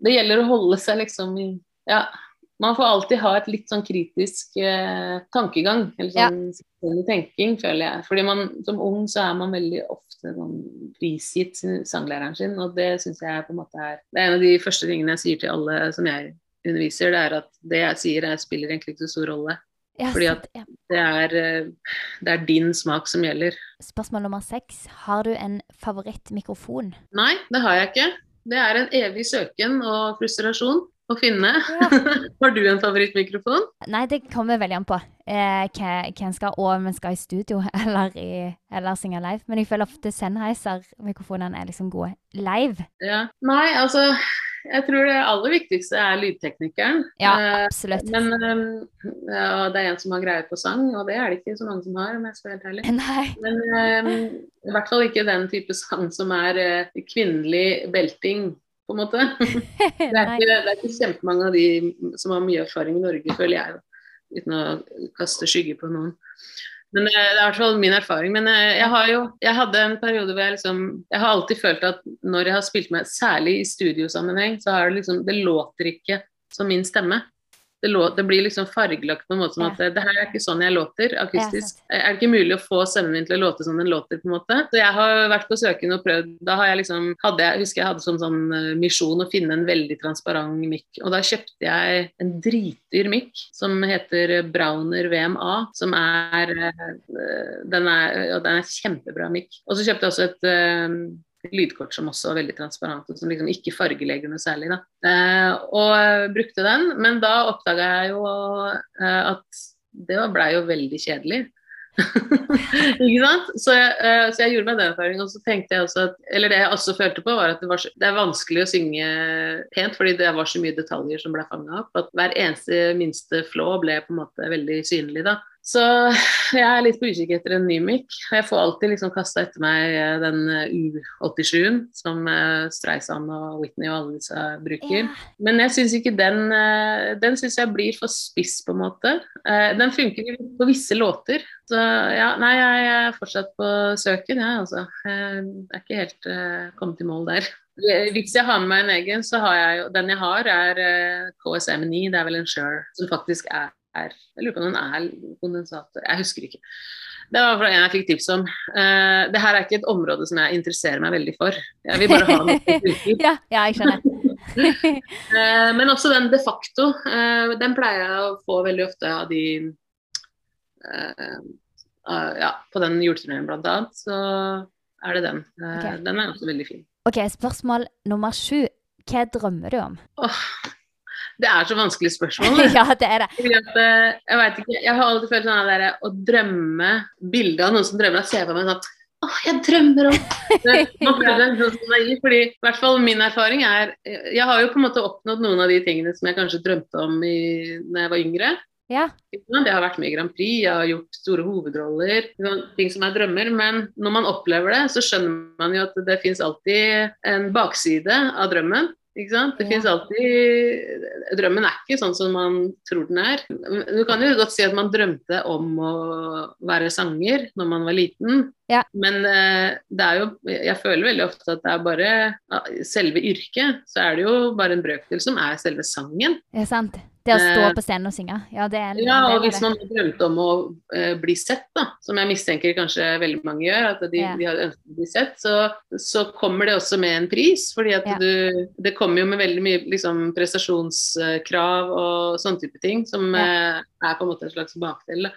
[SPEAKER 2] Det gjelder å holde seg liksom i Ja. Man får alltid ha et litt sånn kritisk eh, tankegang, eller sånn ja. tenking, føler jeg. Fordi man, som ung så er man veldig ofte sånn prisgitt sanglæreren sin, og det syns jeg på en måte er Det er en av de første tingene jeg sier til alle som jeg underviser, det er at det jeg sier, jeg spiller egentlig ikke så stor rolle. Fordi at det er, eh, det er, din smak som gjelder.
[SPEAKER 1] Spørsmål nummer seks. Har du en favorittmikrofon?
[SPEAKER 2] Nei, det har jeg ikke. Det er en evig søken og frustrasjon å finne. Ja. har du en favorittmikrofon?
[SPEAKER 1] Nei, det kommer veldig an på eh, hvem skal og om en skal i studio eller, i, eller synge live. Men jeg føler ofte Sennheiser-mikrofonene er liksom gode live.
[SPEAKER 2] Ja. Nei, altså jeg tror det aller viktigste er lydteknikeren.
[SPEAKER 1] Ja, eh, absolutt.
[SPEAKER 2] Men um, ja, det er en som har greie på sang, og det er det ikke så mange som har, om jeg skal være helt ærlig.
[SPEAKER 1] Nei.
[SPEAKER 2] Men i hvert fall ikke den type sang som er kvinnelig belting, på en måte. det, er ikke, det er ikke kjempemange av de som har mye erfaring i Norge, føler jeg, uten å kaste skygge på noen. Men det er i hvert fall min erfaring. Men eh, jeg har jo Jeg hadde en periode hvor jeg liksom Jeg har alltid følt at når jeg har spilt med, særlig i studiosammenheng, så har det liksom Det låter ikke som min stemme det, lå, det, blir liksom fargelagt på en måte som at det her er ikke sånn jeg låter akustisk. er det ikke mulig å få stemmen min til å låte som den låter, på en måte? Så jeg har vært på søken og prøvd. Da har jeg liksom hadde jeg, husker jeg hadde som sånn uh, misjon å finne en veldig transparent mic. Og da kjøpte jeg en dritdyr mic som heter Browner VMA, som er den er, ja, den er kjempebra mic. Og så kjøpte jeg også et lydkort som også var veldig transparent, og som liksom ikke fargelegger noe særlig. Da. Eh, og brukte den, men da oppdaga jeg jo eh, at det blei jo veldig kjedelig. ikke sant? Så jeg, eh, så jeg, gjorde meg den erfaringen. Og så tenkte jeg også at Eller det jeg også følte på, var at det, var så, det er vanskelig å synge pent, fordi det var så mye detaljer som ble fanga opp. At hver eneste minste flå ble på en måte veldig synlig da. Så jeg er litt på utkikk etter en ny mic. Jeg får alltid liksom kasta etter meg eh, den eh, U87-en som eh, Streisand og Whitney og alle disse bruker. Yeah. Men jeg syns ikke den Den syns jeg blir for spiss, på en måte. Den funker på visse låter. Så ja, nei, jeg er fortsatt på søken, jeg, ja, altså. Jeg er ikke helt kommet i mål der. Hvis jeg har med meg en egen, så har jeg jo Den jeg har, er KSM9. Det er vel en Shure som faktisk er er Jeg lurer på om den er kondensator Jeg husker ikke. Det var en jeg fikk tips om. Uh, det her er ikke et område som jeg interesserer meg veldig for. Jeg vil bare ha noe
[SPEAKER 1] ja, ja, jeg skjønner.
[SPEAKER 2] uh, men også den de facto. Uh, den pleier jeg å få veldig ofte av de Ja, på den juleturneen blant annet, så er det den. Okay. Den er også veldig fin.
[SPEAKER 1] Ok, Spørsmål nummer sju. Hva drømmer du om?
[SPEAKER 2] Oh, det er så vanskelig spørsmål.
[SPEAKER 1] ja, det er det.
[SPEAKER 2] Eh, jeg vet ikke, jeg har alltid følt sånn der, å drømme bilde av noen som drømmer, da ser jeg på meg sånn Åh, jeg drømmer om seg sånn fordi i hvert fall min erfaring er Jeg har jo på en måte oppnådd noen av de tingene som jeg kanskje drømte om i, når jeg var yngre.
[SPEAKER 1] Ja.
[SPEAKER 2] Det har vært med i Grand Prix, jeg har gjort store hovedroller, ting som er drømmer. Men når man opplever det, så skjønner man jo at det fins alltid en bakside av drømmen. Ikke sant? Det ja. finnes alltid Drømmen er ikke sånn som man tror den er. Du kan jo godt si at man drømte om å være sanger når man var liten.
[SPEAKER 1] Ja.
[SPEAKER 2] Men uh, det er jo Jeg føler veldig ofte at det er bare Selve yrket, så er det jo bare en brøkdel som er selve sangen.
[SPEAKER 1] Det er sant. Det å stå eh, på scenen og synge. Ja, det er,
[SPEAKER 2] ja og hvis man drømte om å uh, bli sett, da, som jeg mistenker kanskje veldig mange gjør, at de, ja. de har ønsket å bli sett, så, så, kommer det også med en pris. fordi at ja. du, Det kommer jo med veldig mye liksom, prestasjonskrav og sånne type ting, som uh, er på en måte en slags bakdel. Da.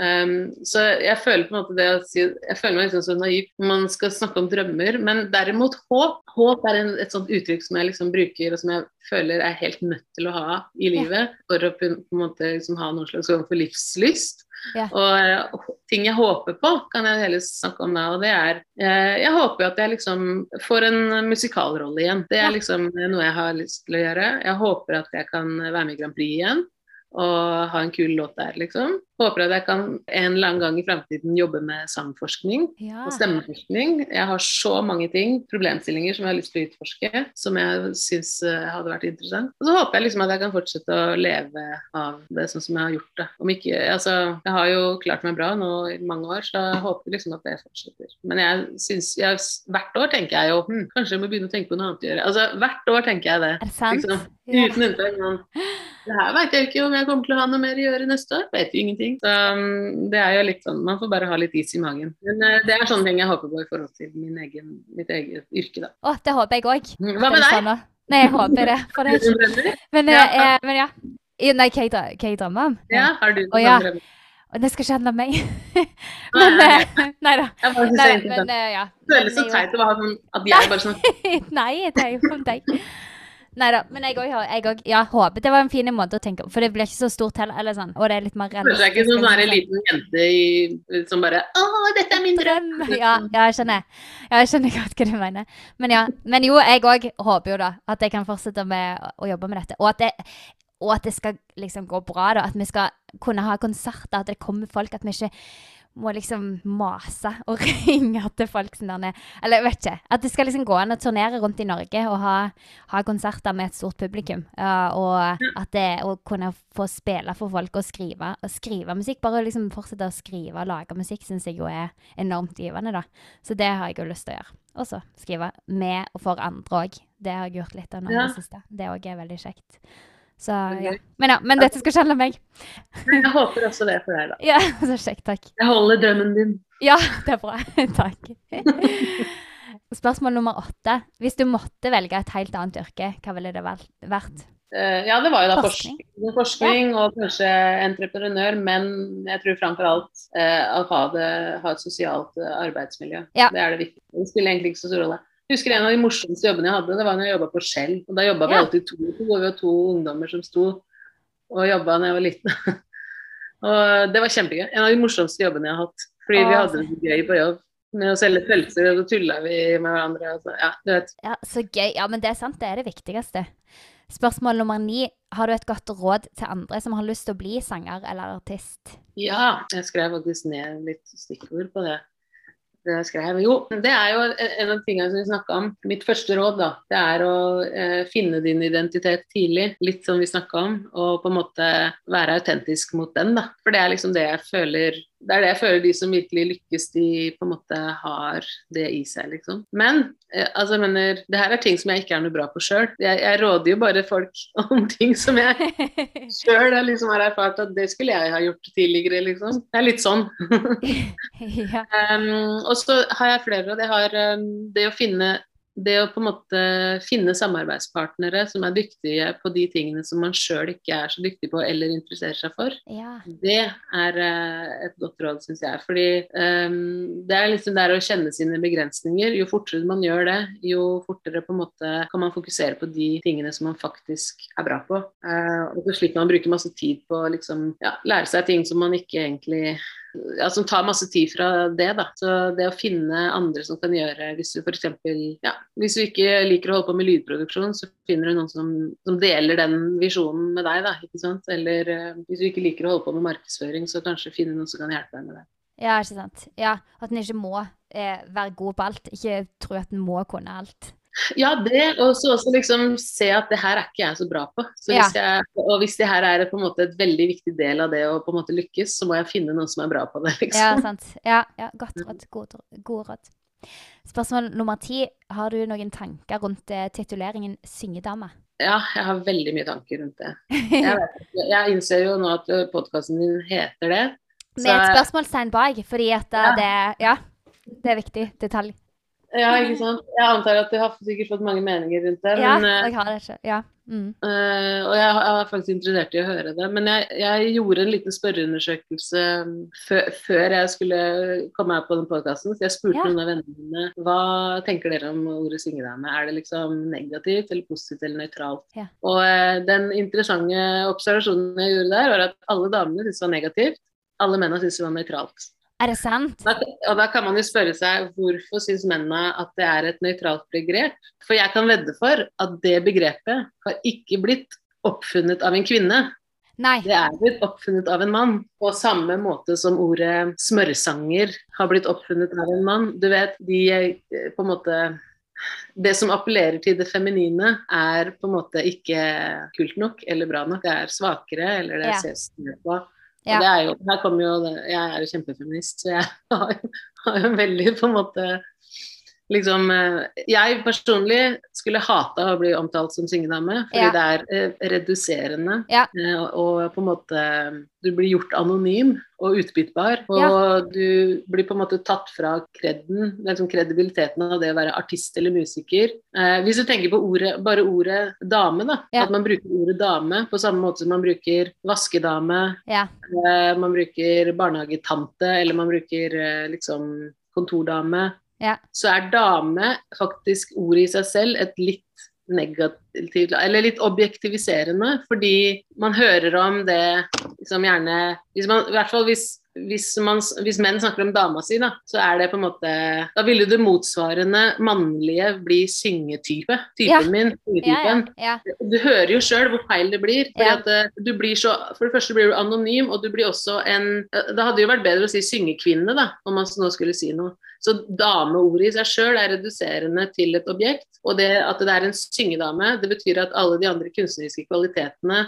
[SPEAKER 2] Um, så jeg føler på en måte det å si Jeg føler meg liksom så naiv når man skal snakke om drømmer. Men derimot håp. Håp er en, et sånt uttrykk som jeg liksom bruker, og som jeg føler er helt nødt til å ha i livet for å på en måte liksom ha noen slags form for livslyst.
[SPEAKER 1] Ja.
[SPEAKER 2] Og uh, ting jeg håper på, kan jeg heller snakke om da. Og det er uh, Jeg håper at jeg liksom får en musikalrolle igjen. Det er liksom noe jeg har lyst til å gjøre. Jeg håper at jeg kan være med i Grand Prix igjen. og ha en kul låt der, liksom. Håper at jeg kan en eller annen gang i framtiden jobbe med sangforskning
[SPEAKER 1] Ja.
[SPEAKER 2] og stemmeforskning. Jeg har så mange ting, problemstillinger, som jeg har lyst til å utforske, som jeg syns eh, hadde vært interessant. Og så håper jeg liksom at jeg kan fortsette å leve av det sånn som jeg har gjort det. Om ikke, altså, jeg har jo klart meg bra nå i mange år, så jeg håper liksom at det fortsetter. Men jeg syns jeg, Hvert år tenker jeg jo hm, kanskje jeg må begynne å tenke på noe annet å gjøre. Altså, hvert år tenker jeg det.
[SPEAKER 1] Er det sant?
[SPEAKER 2] Liksom, Uten unntak. Det her veit jeg ikke om jeg kommer til å ha noe mer å gjøre neste år. Vet jo ingenting. Så um, det er jo litt sånn, Man får bare ha litt is i magen. Men eh, det er sånne ting jeg håper på i forhold til min egen, mitt eget yrke, da.
[SPEAKER 1] Å, det håper jeg òg.
[SPEAKER 2] Hva med deg?
[SPEAKER 1] Nei, jeg håper det for deg.
[SPEAKER 2] Noen drømmer?
[SPEAKER 1] Men,
[SPEAKER 2] Ja.
[SPEAKER 1] eh, eh, men ja. Nei, hva jeg, hva jeg drømmer om?
[SPEAKER 2] Ja, har du noen
[SPEAKER 1] ja.
[SPEAKER 2] drømmer?
[SPEAKER 1] Og det skal ikke handle om meg. Men
[SPEAKER 2] nei,
[SPEAKER 1] eh, da. Nei, men eh, ja.
[SPEAKER 2] Det føles så teit å ha sånn at jeg bare sånn
[SPEAKER 1] Nei, det er jo om deg. Nei da, men jeg òg òg- ja, håper det var en fin måte å tenke på. For det blir ikke så stort heller. Eller sånn, og det er litt mer
[SPEAKER 2] Føler seg ikke som sånn her liten jente i, som bare Å, dette er min drøm!
[SPEAKER 1] Ja, ja, jeg skjønner. Jeg skjønner godt hva du mener. Men ja, men jo, jeg òg håper jo da at jeg kan fortsette med å jobbe med dette. Og at, det, og at det skal liksom gå bra, da. At vi skal kunne ha konserter, at det kommer folk. At vi ikke må liksom mase og ringe til folk som der Eller vet ikke. At det skal liksom gå an å turnere rundt i Norge og ha, ha konserter med et stort publikum. Uh, og at det å kunne få spille for folk og skrive, og skrive musikk. Bare liksom fortsette å skrive og lage musikk syns jeg jo er enormt givende, da. Så det har jeg jo lyst til å gjøre. Og så skrive med og for andre òg. Det har jeg gjort litt av nå i
[SPEAKER 2] Ja.
[SPEAKER 1] det siste. Det òg er veldig kjekt. Så ja. Men ja, men dette skal ikke meg.
[SPEAKER 2] Jeg håper også det for deg, da.
[SPEAKER 1] Ja, så kjekt. Takk.
[SPEAKER 2] Jeg holder drømmen din.
[SPEAKER 1] Ja, det er bra. Takk. Spørsmål nummer åtte. Hvis du måtte velge et helt annet yrke, hva ville det vært?
[SPEAKER 2] Eh, ja, det var jo da
[SPEAKER 1] Forskning.
[SPEAKER 2] forskning, forskning og kanskje entreprenør, men jeg tror framfor alt eh, å ha, det, ha et sosialt eh, arbeidsmiljø.
[SPEAKER 1] Ja.
[SPEAKER 2] Det er det viktige. Det spiller egentlig ikke så stor rolle. Husker en av de morsomste jobbene jeg hadde, det var når jeg jobba på Skjell. Og da jobba vi
[SPEAKER 1] Ja.
[SPEAKER 2] alltid to og to, og vi var to ungdommer som sto og jobba da jeg var liten. og det var kjempegøy. En av de morsomste jobbene jeg har hatt. Fordi vi hadde det gøy på jobb. Med å selge pølser, og så tulla vi med hverandre. Og så, ja, du vet.
[SPEAKER 1] Ja, Så gøy. Ja, men det er sant. Det er det viktigste. Spørsmål nummer ni. Har du et godt råd til andre som har lyst til å bli sanger eller artist?
[SPEAKER 2] Ja, jeg skrev faktisk ned litt stikkord på det. Det jeg skrev. Jo, det er jo en av tingene som vi snakka om. Mitt første råd da, det er å eh, finne din identitet tidlig, litt som vi snakka om, og på en måte være autentisk mot den. da. For det er liksom det jeg føler det er det jeg føler de som virkelig lykkes, de på en måte har det i seg, liksom. Men eh, altså, jeg mener, det her er ting som jeg ikke er noe bra på sjøl. Jeg, jeg råder jo bare folk om ting som jeg sjøl liksom har erfart at det skulle jeg ha gjort tidligere, liksom. Det er litt sånn.
[SPEAKER 1] ja.
[SPEAKER 2] Um, og så har jeg flere råd. Jeg har um, det å finne det å på en måte finne samarbeidspartnere som er dyktige på de tingene som man sjøl ikke er så dyktig på eller interesserer seg for,
[SPEAKER 1] ja.
[SPEAKER 2] det er uh, et godt råd, syns jeg. Fordi um, det er liksom der å kjenne sine begrensninger. Jo fortere man gjør det, jo fortere på en måte kan man fokusere på de tingene som man faktisk er bra på. Uh, og så slipper man å bruke masse tid på å liksom, ja, lære seg ting som man ikke egentlig ja, som tar masse tid fra det. da. Så det å finne andre som kan gjøre Hvis du f.eks. Ja, hvis du ikke liker å holde på med lydproduksjon, så finner du noen som, som deler den visjonen med deg. da, ikke sant? Eller eh, hvis du ikke liker å holde på med markedsføring, så kanskje finne noen som kan hjelpe deg med det.
[SPEAKER 1] Ja, ikke sant. Ja, At en ikke må eh, være god på alt. Ikke tro at en må kunne alt.
[SPEAKER 2] Ja, det, og så også liksom se at det her er ikke jeg så bra på. Så hvis jeg, og hvis det her er på en måte et veldig viktig del av det å på en måte lykkes, så må jeg finne noen som er bra på det.
[SPEAKER 1] Ja,
[SPEAKER 2] liksom.
[SPEAKER 1] sant. Ja, ja godt råd. God, god råd. Spørsmål nummer ti. Har du noen tanker rundt eh, tituleringen syngedame?
[SPEAKER 2] Ja, jeg har veldig mye tanker rundt det. Jeg, vet, jeg innser jo nå at podkasten din heter det.
[SPEAKER 1] Med et spørsmålstegn bak, fordi at eh,
[SPEAKER 2] Ja.
[SPEAKER 1] det Ja, det er viktig detalj.
[SPEAKER 2] Ja, ikke sant. Jeg antar at du har sikkert fått mange meninger rundt det.
[SPEAKER 1] Ja,
[SPEAKER 2] men, eh,
[SPEAKER 1] jeg har det ikke. Ja. Mm.
[SPEAKER 2] eh, og jeg, jeg var faktisk interessert i å høre det. Men jeg, jeg gjorde en liten spørreundersøkelse før, før jeg skulle komme her på den podkasten. Så jeg spurte
[SPEAKER 1] Ja.
[SPEAKER 2] noen av vennene mine hva tenker dere om ordet syngedame. Er det liksom negativt eller positivt eller nøytralt?
[SPEAKER 1] Ja.
[SPEAKER 2] Og eh, den interessante observasjonen jeg gjorde der, var at alle damene syntes det var negativt. Alle mennene syntes det var nøytralt.
[SPEAKER 1] Er det sant?
[SPEAKER 2] Da, og da kan man jo spørre seg hvorfor syns mennene at det er et nøytralt begrep? For jeg kan vedde for at det begrepet har ikke blitt oppfunnet av en kvinne.
[SPEAKER 1] Nei.
[SPEAKER 2] Det er blitt oppfunnet av en mann, på samme måte som ordet smørsanger har blitt oppfunnet av en mann. Du vet, de eh, på en måte Det som appellerer til det feminine, er på en måte ikke kult nok eller bra nok. Det er svakere, eller det
[SPEAKER 1] Ja.
[SPEAKER 2] ses ned på. Og det er jo, her kommer jo Jeg er jo kjempefeminist, så jeg har har jo veldig på en måte liksom eh, Jeg personlig skulle hata å bli omtalt som syngedame, fordi
[SPEAKER 1] Ja.
[SPEAKER 2] det er eh, reduserende.
[SPEAKER 1] Ja.
[SPEAKER 2] eh, og på en måte Du blir gjort anonym og utbyttbar, og
[SPEAKER 1] Ja.
[SPEAKER 2] du blir på en måte tatt fra kreden, liksom kredibiliteten av det å være artist eller musiker. Hvis du tenker på ordet, bare ordet dame, da. At man bruker ordet dame på samme måte som man bruker vaskedame,
[SPEAKER 1] Ja.
[SPEAKER 2] Man bruker barnehagetante, eller man bruker liksom kontordame.
[SPEAKER 1] Ja.
[SPEAKER 2] Så er dame faktisk ordet i seg selv et litt negativt Eller litt objektiviserende, fordi man hører om det liksom gjerne hvis man, I hvert fall hvis, hvis, man, hvis menn snakker om dama si, da, så er det på en måte Da ville det motsvarende mannlige bli syngetype. Typen
[SPEAKER 1] Ja.
[SPEAKER 2] min. Syngetypen.
[SPEAKER 1] ja, ja.
[SPEAKER 2] Du hører jo sjøl hvor feil det blir. At eh, du blir så, For det første blir du anonym, og du blir også en eh, Det hadde jo vært bedre å si syngekvinne, da, om man nå skulle si noe. Så dameordet i seg sjøl er reduserende til et objekt. Og det at det er en syngedame, det betyr at alle de andre kunstneriske kvalitetene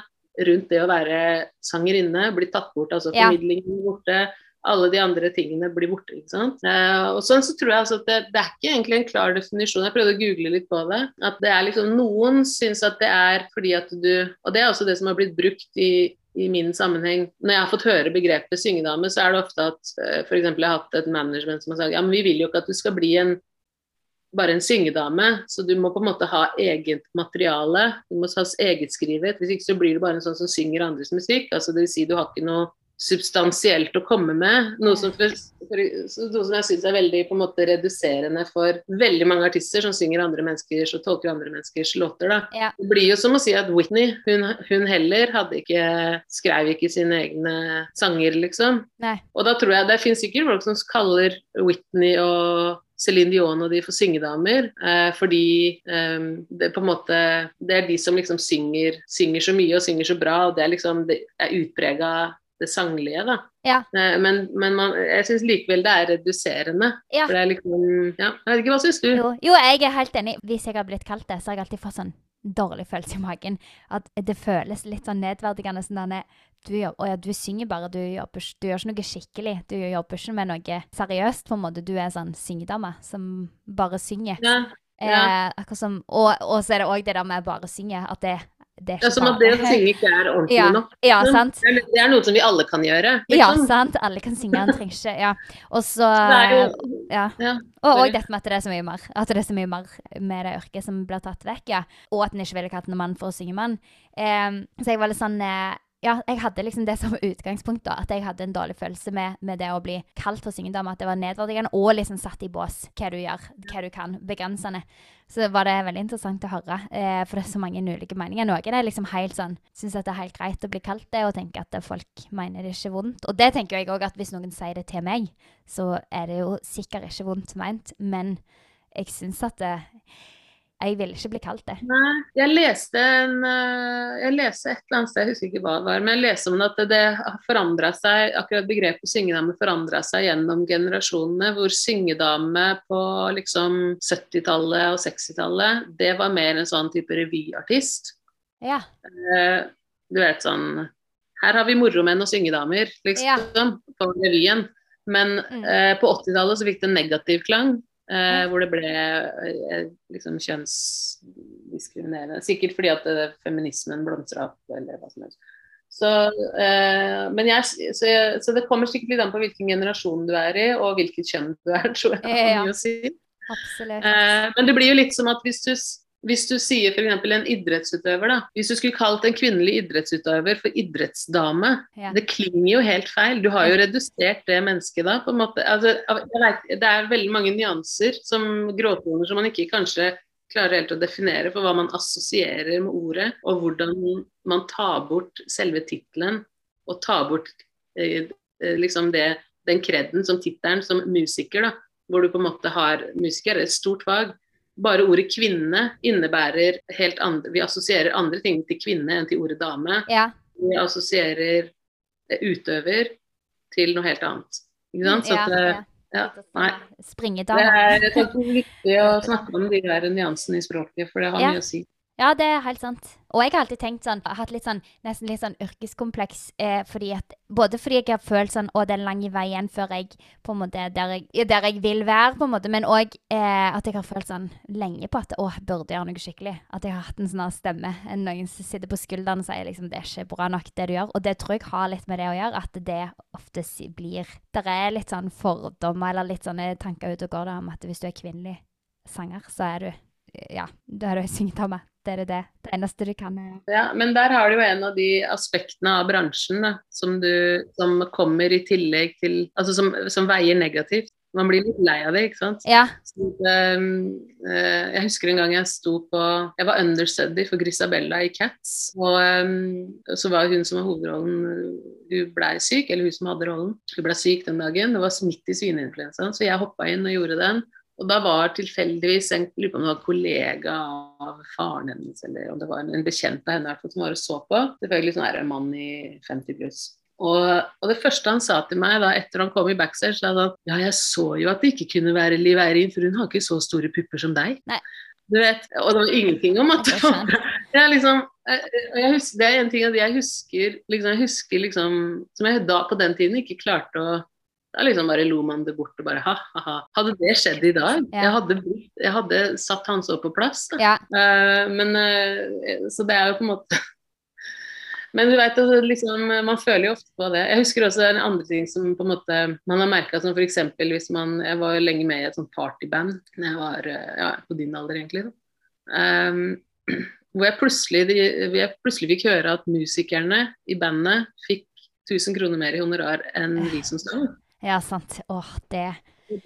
[SPEAKER 2] rundt det å være sangerinne blir tatt bort. Altså formidlingen blir borte. Alle de andre tingene blir borte. ikke sant? Eh, og sånn så tror jeg altså at det, det er ikke egentlig en klar definisjon. Jeg prøvde å google litt på det. At det er liksom Noen syns at det er fordi at du Og det er også det som har blitt brukt i i min sammenheng, Når jeg har fått høre begrepet syngedame, så er det ofte at f.eks. for eksempel jeg har hatt et management som har sagt ja, men vi vil jo ikke at du skal bli en bare en syngedame, så du må på en måte ha eget materiale. Du må ha eget skrivet, Hvis ikke så blir du bare en sånn som synger andres musikk. altså vil si Du har ikke noe substansielt å komme med. Noe som, for, for, noe som jeg syns er veldig på en måte reduserende for veldig mange artister som synger andre menneskers og tolker andre menneskers låter. da.
[SPEAKER 1] Ja.
[SPEAKER 2] Det blir jo som å si at Whitney, hun, hun heller hadde ikke, skrev ikke sine egne sanger, liksom.
[SPEAKER 1] Nei.
[SPEAKER 2] Og da tror jeg det finnes sikkert folk som kaller Whitney og Céline Dion og de for syngedamer, eh, fordi eh, det på en måte Det er de som liksom synger, synger så mye og synger så bra, og det er liksom det er utprega det sanglige, da.
[SPEAKER 1] Ja.
[SPEAKER 2] Eh, men men man, jeg syns likevel det er reduserende.
[SPEAKER 1] Ja.
[SPEAKER 2] For det er liksom Ja, jeg vet ikke, hva syns du?
[SPEAKER 1] Jo, jo, jeg er helt enig. Hvis jeg har blitt kalt det, så har jeg alltid fått sånn dårlig følelse i magen. At det føles litt sånn nedverdigende. Sånn du, å ja, du synger bare, du, jobber, du gjør ikke noe skikkelig. Du jobber ikke med noe seriøst, på en måte. Du er sånn syngedame som bare synger.
[SPEAKER 2] Ja,
[SPEAKER 1] Eh,
[SPEAKER 2] ja.
[SPEAKER 1] akkurat som, og, og så er det òg det der med bare synge. At det, det er
[SPEAKER 2] ja, Som at det å synge ikke er ordentlig
[SPEAKER 1] Ja,
[SPEAKER 2] nok.
[SPEAKER 1] ja, sant?
[SPEAKER 2] Det er, noe som vi alle kan gjøre.
[SPEAKER 1] Ja,
[SPEAKER 2] Liksom.
[SPEAKER 1] sant. Alle kan synge, han trenger ikke Ja. Og så
[SPEAKER 2] jo
[SPEAKER 1] Ja.
[SPEAKER 2] Ja,
[SPEAKER 1] Og, og dette med at det er så mye mer At det er så mye mer med det yrket som blir tatt vekk, ja. Og at en ikke ville kalt en mann for å synge mann. Um, så jeg var litt sånn eh, Ja, jeg hadde liksom det som utgangspunkt, da. At jeg hadde en dårlig følelse med, med det å bli kalt for syngedame. At det var nedverdigende og liksom satt i bås hva du gjør, hva du kan. Begrensende. Så var det veldig interessant å høre. Eh, for det er så mange ulike meninger. Noen er liksom helt sånn Syns at det er helt greit å bli kalt det, og tenker at folk mener det ikke er vondt. Og det tenker jeg òg at hvis noen sier det til meg, så er det jo sikkert ikke vondt meint, men jeg syns at det, jeg vil ikke bli kalt det.
[SPEAKER 2] Nei, jeg leste en eh, Jeg leste et eller annet sted, jeg husker ikke hva det var, men jeg leste om at det har forandra seg, akkurat begrepet syngedame forandra seg gjennom generasjonene, hvor syngedame på liksom 70-tallet og 60-tallet, det var mer en sånn type revyartist.
[SPEAKER 1] Ja.
[SPEAKER 2] Eh, Du vet sånn Her har vi moromenn og syngedamer, liksom, på revyen. Men
[SPEAKER 1] Mm.
[SPEAKER 2] eh, på 80-tallet så fikk det en negativ klang. Eh, Hvor det ble eh, liksom kjønnsdiskriminerende. Sikkert fordi at eh, feminismen blomstra opp, eller hva som helst. Så, eh, men jeg, så, jeg, så det kommer sikkert litt an på hvilken generasjon du er i, og hvilket kjønn du er, tror jeg.
[SPEAKER 1] Ja,
[SPEAKER 2] Ja. si. Eh, men det blir jo litt som at hvis du, hvis du sier f.eks. en idrettsutøver, da. Hvis du skulle kalt en kvinnelig idrettsutøver for idrettsdame,
[SPEAKER 1] Ja.
[SPEAKER 2] det klinger jo helt feil. Du har jo redusert det mennesket da, på en måte. Altså, vet, det er veldig mange nyanser, som gråtoner, som man ikke kanskje klarer helt å definere for hva man assosierer med ordet, og hvordan man tar bort selve tittelen, og tar bort eh, eh, liksom det, den kreden som tittelen som musiker, da hvor du på en måte har musiker, et stort fag. Bare ordet kvinne innebærer helt andre Vi assosierer andre ting til kvinne enn til ordet dame.
[SPEAKER 1] Ja.
[SPEAKER 2] vi assosierer utøver til noe helt annet. Ikke sant? Så
[SPEAKER 1] Ja,
[SPEAKER 2] at, eh,
[SPEAKER 1] ja.
[SPEAKER 2] ja, nei. Det er jeg tror, viktig å snakke om de der nyansene i språket, for det har mye å si.
[SPEAKER 1] Ja, det er helt sant. Og jeg har alltid tenkt sånn, hatt litt sånn, nesten litt sånn yrkeskompleks, eh, fordi at, både fordi jeg har følt sånn, å, det er lang vei igjen før jeg, på en måte, der jeg, der jeg vil være, på en måte, men også eh, at jeg har følt sånn lenge på at, å, jeg burde gjøre noe skikkelig. At jeg har hatt en sånn stemme, en noen som sitter på skulderen og sier liksom, det er ikke bra nok det du gjør. Og det tror jeg har litt med det å gjøre, at det ofte blir, der er litt sånn fordommer, eller litt sånne tanker ute og går da, om at hvis du er kvinnelig sanger, så er du, ja, da er du syngedame. Det er det det. Eneste du kan er
[SPEAKER 2] Ja, men der har du jo en av de aspektene av bransjen da, som, du, som kommer i tillegg til Altså som, som veier negativt. Man blir litt lei av det, ikke sant.
[SPEAKER 1] Ja.
[SPEAKER 2] Så, um, eh, jeg husker en gang jeg sto på Jeg var understudy for Grisabella i Cats. Og um, så var hun som var hovedrollen Hun blei syk, eller hun som hadde rollen. Hun blei syk den dagen. Det var midt i svineinfluensaen, så jeg hoppa inn og gjorde den. Og da var tilfeldigvis en lurer på om det var kollega av faren hennes, eller om det var en, en bekjent av henne som var og så på. Selvfølgelig sånn er en mann i 50 pluss. Og, og det første han sa til meg da etter han kom i backstage, sa han ja, jeg så jo at det ikke kunne være Liv Eirin, for hun har ikke så store pupper som deg.
[SPEAKER 1] Nei.
[SPEAKER 2] Du vet, Og det var ingenting om at
[SPEAKER 1] Det
[SPEAKER 2] jeg liksom, jeg, jeg husker, Det er en ting at jeg husker liksom, jeg husker liksom, som jeg da på den tiden ikke klarte å da liksom bare lo man det bort og bare ha-ha-ha. Hadde det skjedd i dag?
[SPEAKER 1] Ja.
[SPEAKER 2] Jeg, hadde, jeg hadde satt han så på plass.
[SPEAKER 1] Ja.
[SPEAKER 2] Uh, men uh, Så det er jo på en måte Men du vet, altså, liksom, man føler jo ofte på det. Jeg husker også en andre ting som på en måte man har merka, som f.eks. hvis man Jeg var jo lenge med i et sånt partyband da jeg var eh, ja, på din alder, egentlig. Um, hvor jeg plutselig, de, jeg plutselig fikk høre at musikerne i bandet fikk 1000 kroner mer i honorar enn vi som sang.
[SPEAKER 1] Ja, sant. Åh, det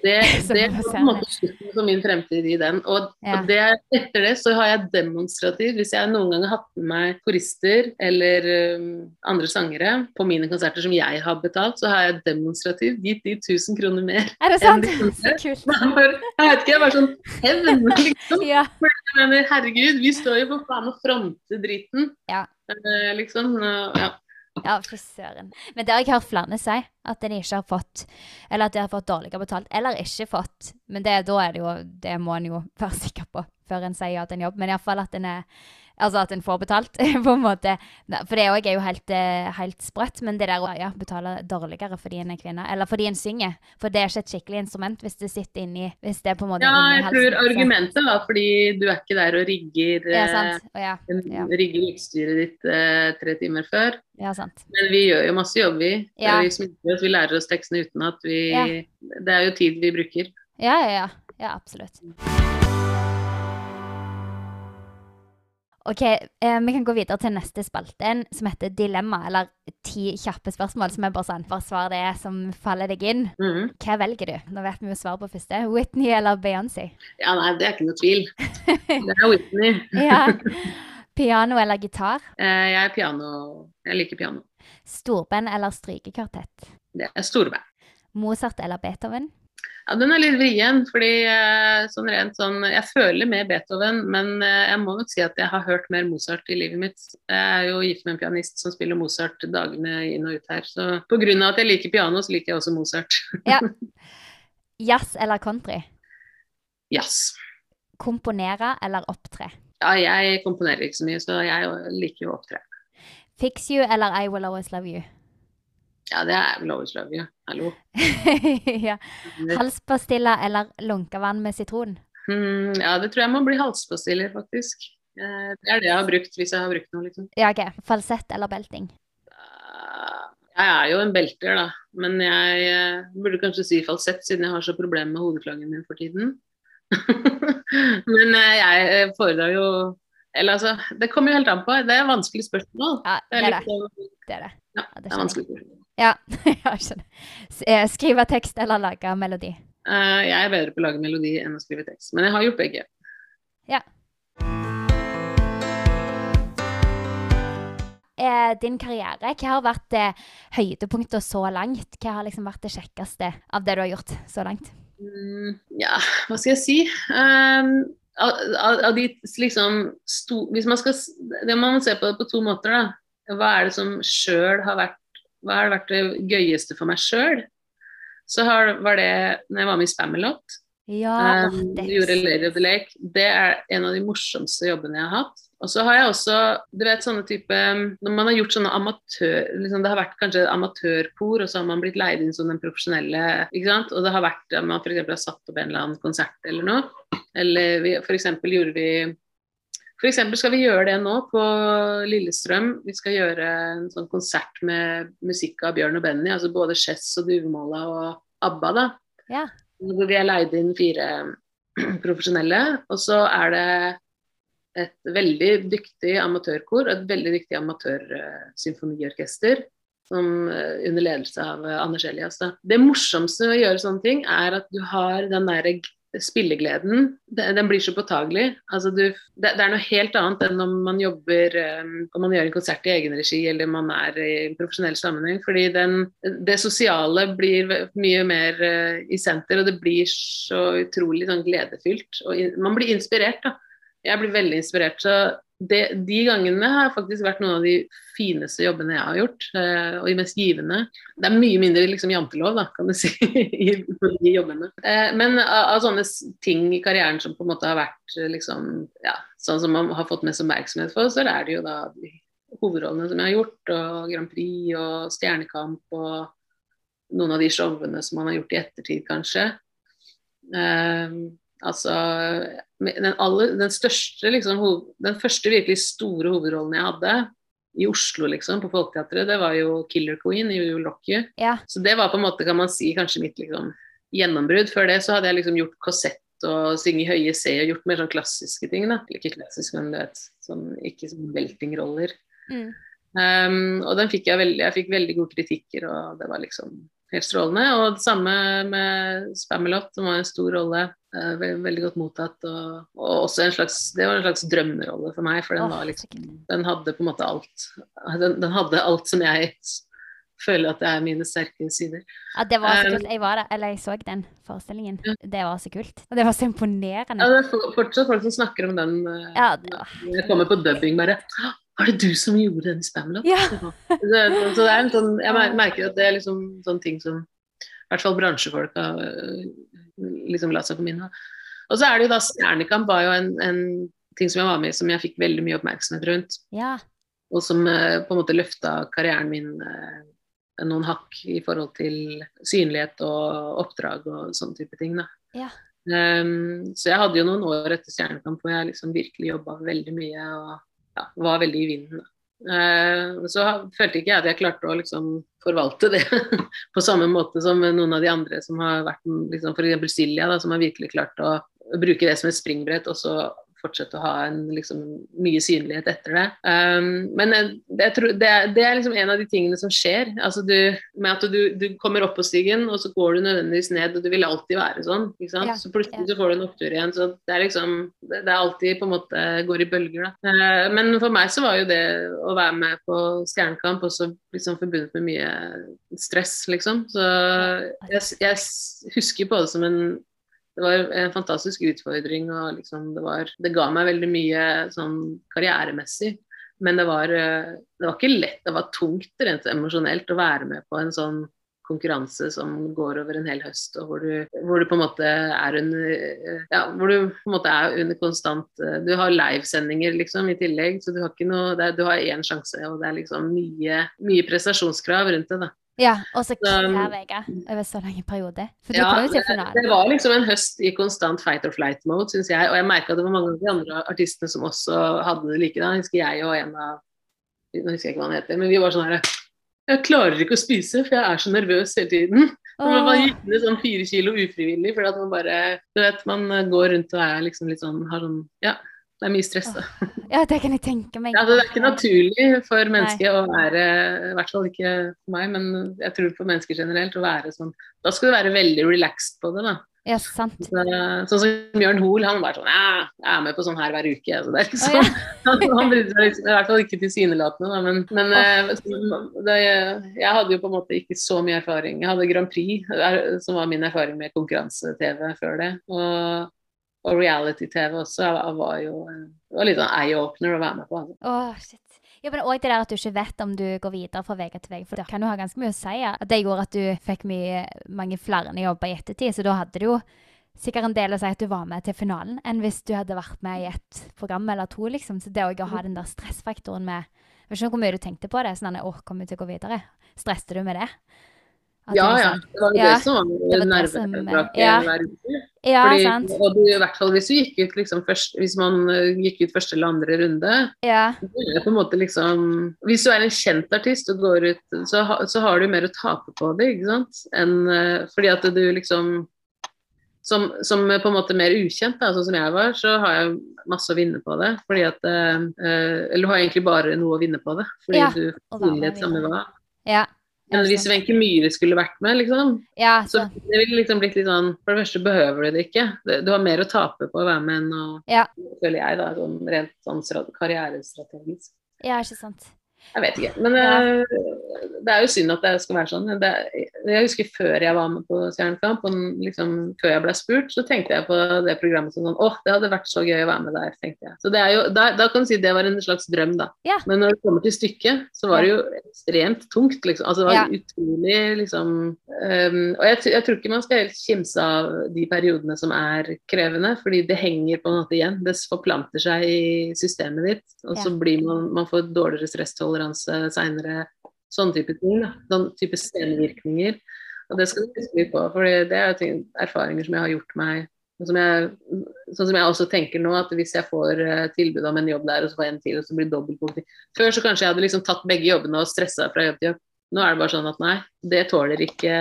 [SPEAKER 2] Det,
[SPEAKER 1] er
[SPEAKER 2] det var på en måte slutten på min fremtid i den. Og,
[SPEAKER 1] Ja.
[SPEAKER 2] det, etter det så har jeg demonstrativt, hvis jeg noen gang har hatt med meg korister eller um, andre sangere på mine konserter som jeg har betalt, så har jeg demonstrativt gitt de 1000 kroner mer.
[SPEAKER 1] Er det sant?
[SPEAKER 2] de
[SPEAKER 1] Så kult.
[SPEAKER 2] For, jeg vet ikke, jeg bare sånn hevn, liksom.
[SPEAKER 1] Ja.
[SPEAKER 2] Jeg herregud, vi står jo for faen og fronter driten.
[SPEAKER 1] Ja.
[SPEAKER 2] Eh, liksom. Ja.
[SPEAKER 1] Ja, fy søren. Men det har jeg hørt flere si, at de ikke har fått Eller at de har fått dårligere betalt, eller ikke fått. Men det, da er det jo Det må en jo være sikker på før en sier ja til en jobb. Men iallfall at en er Altså at en får betalt, på en måte. For det òg er jo helt, eh, helt sprøtt. Men det der å ja, betale dårligere fordi en er kvinne, eller fordi en synger For det er ikke et skikkelig instrument hvis det sitter inni Hvis det er på en måte
[SPEAKER 2] ja, jeg
[SPEAKER 1] halsen.
[SPEAKER 2] tror argumentet var fordi du er ikke der og rigger
[SPEAKER 1] Ja,
[SPEAKER 2] eh,
[SPEAKER 1] ja. Ja.
[SPEAKER 2] rigger utstyret ditt eh, tre timer før.
[SPEAKER 1] ja, sant.
[SPEAKER 2] Men vi gjør jo masse jobb, vi.
[SPEAKER 1] Ja.
[SPEAKER 2] Vi sminker oss, vi lærer oss tekstene uten at vi. Det er jo tid vi bruker.
[SPEAKER 1] Ja, ja, ja. Ja, absolutt. Ok, eh, vi kan gå videre til neste spalten, som heter Dilemma, eller ti kjappe spørsmål, som er bare sånn, bare svar det som faller deg inn.
[SPEAKER 2] Mhm.
[SPEAKER 1] Hva velger du? Nå vet vi jo svaret på første. Whitney eller Beyoncé?
[SPEAKER 2] Ja, nei, det er ikke noe tvil. Det er Whitney.
[SPEAKER 1] Ja. Piano eller gitar?
[SPEAKER 2] Eh, jeg er piano. Jeg liker piano.
[SPEAKER 1] Storband eller strykekvartett?
[SPEAKER 2] Det er storband.
[SPEAKER 1] Mozart eller Beethoven?
[SPEAKER 2] Ja, den er litt vrien, fordi eh, sånn rent sånn Jeg føler mer Beethoven, men eh, jeg må nok si at jeg har hørt mer Mozart i livet mitt. Jeg er jo gift med en pianist som spiller Mozart dagene inn og ut her. Så av at jeg liker piano, så liker jeg også Mozart.
[SPEAKER 1] Ja. Jazz eller country?
[SPEAKER 2] Jazz.
[SPEAKER 1] Komponere eller opptre?
[SPEAKER 2] Ja, jeg komponerer ikke så mye, så jeg liker jo å opptre.
[SPEAKER 1] Fix you eller I will always love you?
[SPEAKER 2] Ja, det er vel love you. Hallo.
[SPEAKER 1] ja. Halspastiller eller lunkevann med sitron?
[SPEAKER 2] Mm, ja, det tror jeg må bli halspastiller, faktisk. Eh, Det er det jeg har brukt, hvis jeg har brukt noe, liksom.
[SPEAKER 1] Ja, ok. Falsett eller belting?
[SPEAKER 2] Jeg er jo en belter, da. Men jeg eh, burde kanskje si falsett, siden jeg har så problemer med hodeklangen min for tiden. Men eh, jeg foredrar jo Eller altså, det kommer jo helt an på. Det er et vanskelig spørsmål.
[SPEAKER 1] Ja,
[SPEAKER 2] Det er
[SPEAKER 1] det.
[SPEAKER 2] sånn,
[SPEAKER 1] Det er det.
[SPEAKER 2] ja,
[SPEAKER 1] Ja, det
[SPEAKER 2] det er vanskelig spørsmål.
[SPEAKER 1] Ja, jeg skjønner. Eh, Skrive tekst eller lage melodi?
[SPEAKER 2] Uh, Jeg er bedre på å lage melodi enn å skrive tekst. Men jeg har gjort begge.
[SPEAKER 1] Eh, din karriere, hva har vært det høydepunktet så langt? Hva har liksom vært det kjekkeste av det du har gjort så langt?
[SPEAKER 2] Mm, ja, hva skal jeg si? Um, av, av, av de liksom sto, Hvis man skal Det må man se på det på to måter, da. hva er det som sjøl har vært Hva har vært det gøyeste for meg sjøl? Så har, var det når jeg var med i Spamalot.
[SPEAKER 1] Ja,
[SPEAKER 2] Um,
[SPEAKER 1] det
[SPEAKER 2] gjorde Lady of the Lake. Det er en av de morsomste jobbene jeg har hatt. Og så har jeg også, du vet sånne type Når man har gjort sånne amatør... Liksom det har vært kanskje amatørkor, og så har man blitt leid inn som den profesjonelle, ikke sant. Og det har vært at man f.eks. har satt opp en eller annen konsert eller noe. Eller vi, eksempel gjorde vi eksempel skal vi gjøre det nå på Lillestrøm. Vi skal gjøre en sånn konsert med musikk av Bjørn og Benny, altså både Chess og Duvemåla og ABBA. da.
[SPEAKER 1] Ja.
[SPEAKER 2] Hvor vi har leid inn fire profesjonelle. Og så er det et veldig dyktig amatørkor og et veldig dyktig amatørsymfoniorkester. Som, eh, under ledelse av Anders Elias. Da. Det morsomste med å gjøre sånne ting, er at du har den derre spillegleden. Den, blir så påtagelig. Altså du, det, det er noe helt annet enn om man jobber eh, Om man gjør en konsert i egen regi eller man er i en profesjonell sammenheng. Fordi den, det sosiale blir mye mer eh, i senter, og det blir så utrolig sånn gledefylt. Og man blir inspirert, da. Jeg blir veldig inspirert. Så det, de gangene har faktisk vært noen av de fineste jobbene jeg har gjort, eh, og de mest givende. Det er mye mindre liksom jantelov, da, kan du si, i de jobbene. Eh, men av, av sånne ting i karrieren som på en måte har vært eh, liksom, ja, sånn som man har fått mest oppmerksomhet for, så er det jo da de hovedrollene som jeg har gjort, og Grand Prix og Stjernekamp og noen av de showene som man har gjort i ettertid, kanskje. Eh, altså den, aller, den største liksom, hov, Den første virkelig store hovedrollen jeg hadde i Oslo, liksom, på Folketeatret, det var jo Killer Queen i Will Rock You.
[SPEAKER 1] Ja.
[SPEAKER 2] Så det var på en måte, kan man si, kanskje mitt liksom, gjennombrudd. Før det så hadde jeg liksom gjort korsett og synge i høye C og gjort mer sånn klassiske ting. da. Ikke klassisk, men du vet, sånn, ikke sånn beltingroller.
[SPEAKER 1] Mm.
[SPEAKER 2] Um, og den fikk jeg, veldig, jeg fikk veldig gode kritikker, og det var liksom helt strålende. Og det samme med Spamalot, som var en stor rolle. eh, veldig godt mottatt. Og, og også en slags, det var en slags drømmerolle for meg, for den, var liksom, den hadde på en måte alt. Den, den hadde alt som jeg føler at det er mine sterke sider.
[SPEAKER 1] Ja, det var så
[SPEAKER 2] Um,
[SPEAKER 1] kult. Jeg var der, eller jeg så den forestillingen. Det var så kult. Og det var så imponerende.
[SPEAKER 2] Ja, det er fortsatt folk som snakker om den. eh,
[SPEAKER 1] Ja, det var
[SPEAKER 2] jeg kommer på dubbing bare «Hå, Var det du som gjorde den spamlåten?
[SPEAKER 1] Ja.
[SPEAKER 2] Så det er en sånn, jeg merker at det er liksom sånne ting som i hvert fall bransjefolk har øh, liksom latt seg på minne. Og så er det jo da Stjernekamp var jo en, en ting som jeg var med i som jeg fikk veldig mye oppmerksomhet rundt.
[SPEAKER 1] Ja.
[SPEAKER 2] Og som eh, på en måte løfta karrieren min eh, noen hakk i forhold til synlighet og oppdrag og sånne type ting. da.
[SPEAKER 1] Ja.
[SPEAKER 2] Um, så jeg hadde jo noen år etter Stjernekamp hvor jeg liksom virkelig jobba veldig mye og ja, var veldig i vinden. Eh, så følte ikke jeg at jeg klarte å liksom forvalte det på samme måte som noen av de andre som har vært liksom f.eks. Silja, da, som har virkelig klart å bruke det som et springbrett og så fortsette å ha en liksom, mye synlighet etter det. Um, men jeg, jeg tror det, er, det er liksom en av de tingene som skjer. Altså du, med at du, du kommer opp på stigen, og så går du nødvendigvis ned, og du vil alltid være sånn.
[SPEAKER 1] Ja,
[SPEAKER 2] Så plutselig
[SPEAKER 1] ja.
[SPEAKER 2] så får du en opptur igjen. Så det er liksom Det, det er alltid på en måte går i bølger, da. Uh, men for meg så var jo det å være med på Stjernekamp også liksom forbundet med mye stress, liksom. Så jeg, jeg husker på det som en det var en fantastisk utfordring, og liksom det, var, det ga meg veldig mye sånn karrieremessig. Men det var, eh, det var ikke lett, det var tungt rent emosjonelt å være med på en sånn konkurranse som går over en hel høst, og hvor du, hvor du på en måte er under eh, Ja, hvor du på en måte er under konstant eh, Du har livesendinger liksom i tillegg, så du har ikke noe er, Du har én sjanse, og det er liksom mye, mye prestasjonskrav rundt det, da.
[SPEAKER 1] Ja. Og så
[SPEAKER 2] Um,
[SPEAKER 1] hver uke over så lang periode. For du
[SPEAKER 2] Ja,
[SPEAKER 1] kom jo til
[SPEAKER 2] det,
[SPEAKER 1] finalen.
[SPEAKER 2] det var liksom en høst i konstant fight or flight-mode, syns jeg. Og jeg merka det var mange av de andre artistene som også hadde det like da. Husker jeg og en av Nå husker jeg ikke hva han heter, men vi var sånn her Jeg klarer ikke å spise, for jeg er så nervøs hele tiden. Og man bare gikk ned sånn fire kilo ufrivillig, for at man bare Du vet, man går rundt og er liksom litt sånn Har sånn Ja. Det er mye stress, da.
[SPEAKER 1] ja, det kan jeg tenke meg.
[SPEAKER 2] Ja, det er ikke naturlig for mennesket å være, i hvert fall ikke for meg, men jeg tror for mennesker generelt, å være sånn Da skal du være veldig relaxed på det, da.
[SPEAKER 1] Ja, sant.
[SPEAKER 2] Så, sånn som Bjørn Hoel, han var sånn Ja, jeg er med på sånn her hver uke. Så det er ikke
[SPEAKER 1] sånn.
[SPEAKER 2] sånn. han, han brydde seg liksom, I hvert fall ikke tilsynelatende, da. Men, men oh. det, jeg hadde jo på en måte ikke så mye erfaring. Jeg hadde Grand Prix, er- som var min erfaring med konkurranse-TV før det. Og, og reality-TV også var, jo det var litt sånn eye-opener å være med på. Altså.
[SPEAKER 1] Åh, shit. Ja, men også det der at du ikke vet om du går videre fra VG til VG, for det kan jo ha ganske mye å si. At det gjorde at du fikk mye, mange flere jobber i ettertid, så da hadde du jo sikkert en del å si at du var med til finalen, enn hvis du hadde vært med i et program eller to, liksom. Så det òg å ha den der stressfaktoren med Jeg vet ikke hvor mye du tenkte på det, sånn at 'Å, kommer vi til å gå videre?' Stresset du med det?
[SPEAKER 2] Ja, ja.
[SPEAKER 1] liksom-
[SPEAKER 2] Det var
[SPEAKER 1] Ja,
[SPEAKER 2] det som var
[SPEAKER 1] det det
[SPEAKER 2] nervedraket
[SPEAKER 1] ja. Ja,
[SPEAKER 2] Fordi, og du, i hvert fall hvis gikk ut liksom først, hvis man eh, gikk ut første eller andre runde,
[SPEAKER 1] Ja.
[SPEAKER 2] det måte liksom Hvis du er en kjent artist og går ut, så, så har du mer å tape på det, ikke sant? Enn eh, fordi at du liksom som, som på en måte mer ukjent, da, sånn som jeg var, så har jeg masse å vinne på det. Fordi at eh, eh, Eller har jeg egentlig bare noe å vinne på det, fordi
[SPEAKER 1] Ja,
[SPEAKER 2] du
[SPEAKER 1] være med
[SPEAKER 2] samme hva.
[SPEAKER 1] Ja.
[SPEAKER 2] Men hvis. Wenche Myhre skulle vært med, liksom,
[SPEAKER 1] Ja,
[SPEAKER 2] så
[SPEAKER 1] så
[SPEAKER 2] det ville liksom blitt litt sånn For det første behøver du det ikke. Du har mer å tape på å være med enn å
[SPEAKER 1] Ja.
[SPEAKER 2] Føler jeg, da, sånn rent sånn karrierestrategisk.
[SPEAKER 1] Ja, ikke sant.
[SPEAKER 2] Jeg vet ikke. Men eh, det er jo synd at det skal være sånn. Det, jeg husker før jeg var med på Stjernekamp, og liksom, før jeg ble spurt, så tenkte jeg på det programmet som sånn Åh, det hadde vært så gøy å være med der, tenkte jeg. Så det er jo, da, da kan du si det var en slags drøm, da.
[SPEAKER 1] Ja.
[SPEAKER 2] Men når det kommer til stykket, så var det jo ekstremt tungt, liksom. Altså det var
[SPEAKER 1] Ja.
[SPEAKER 2] utrolig liksom ehm, Og jeg, jeg tror ikke man skal helt kimse av de periodene som er krevende, fordi det henger på en måte igjen. Det forplanter seg i systemet ditt, og så blir man Man får dårligere stresstoleranse seinere. Sånne type ting. da, Sånn type senvirkninger. Og det skal du huske litt på, for det er ting, erfaringer som jeg har gjort meg som jeg, Sånn som jeg også tenker nå, at hvis jeg får eh, tilbud om en jobb der, og så får jeg en til, og så blir det dobbeltbooking Før så kanskje jeg hadde liksom tatt begge jobbene og stressa fra jobb til jobb. Nå er det bare sånn at nei, det tåler ikke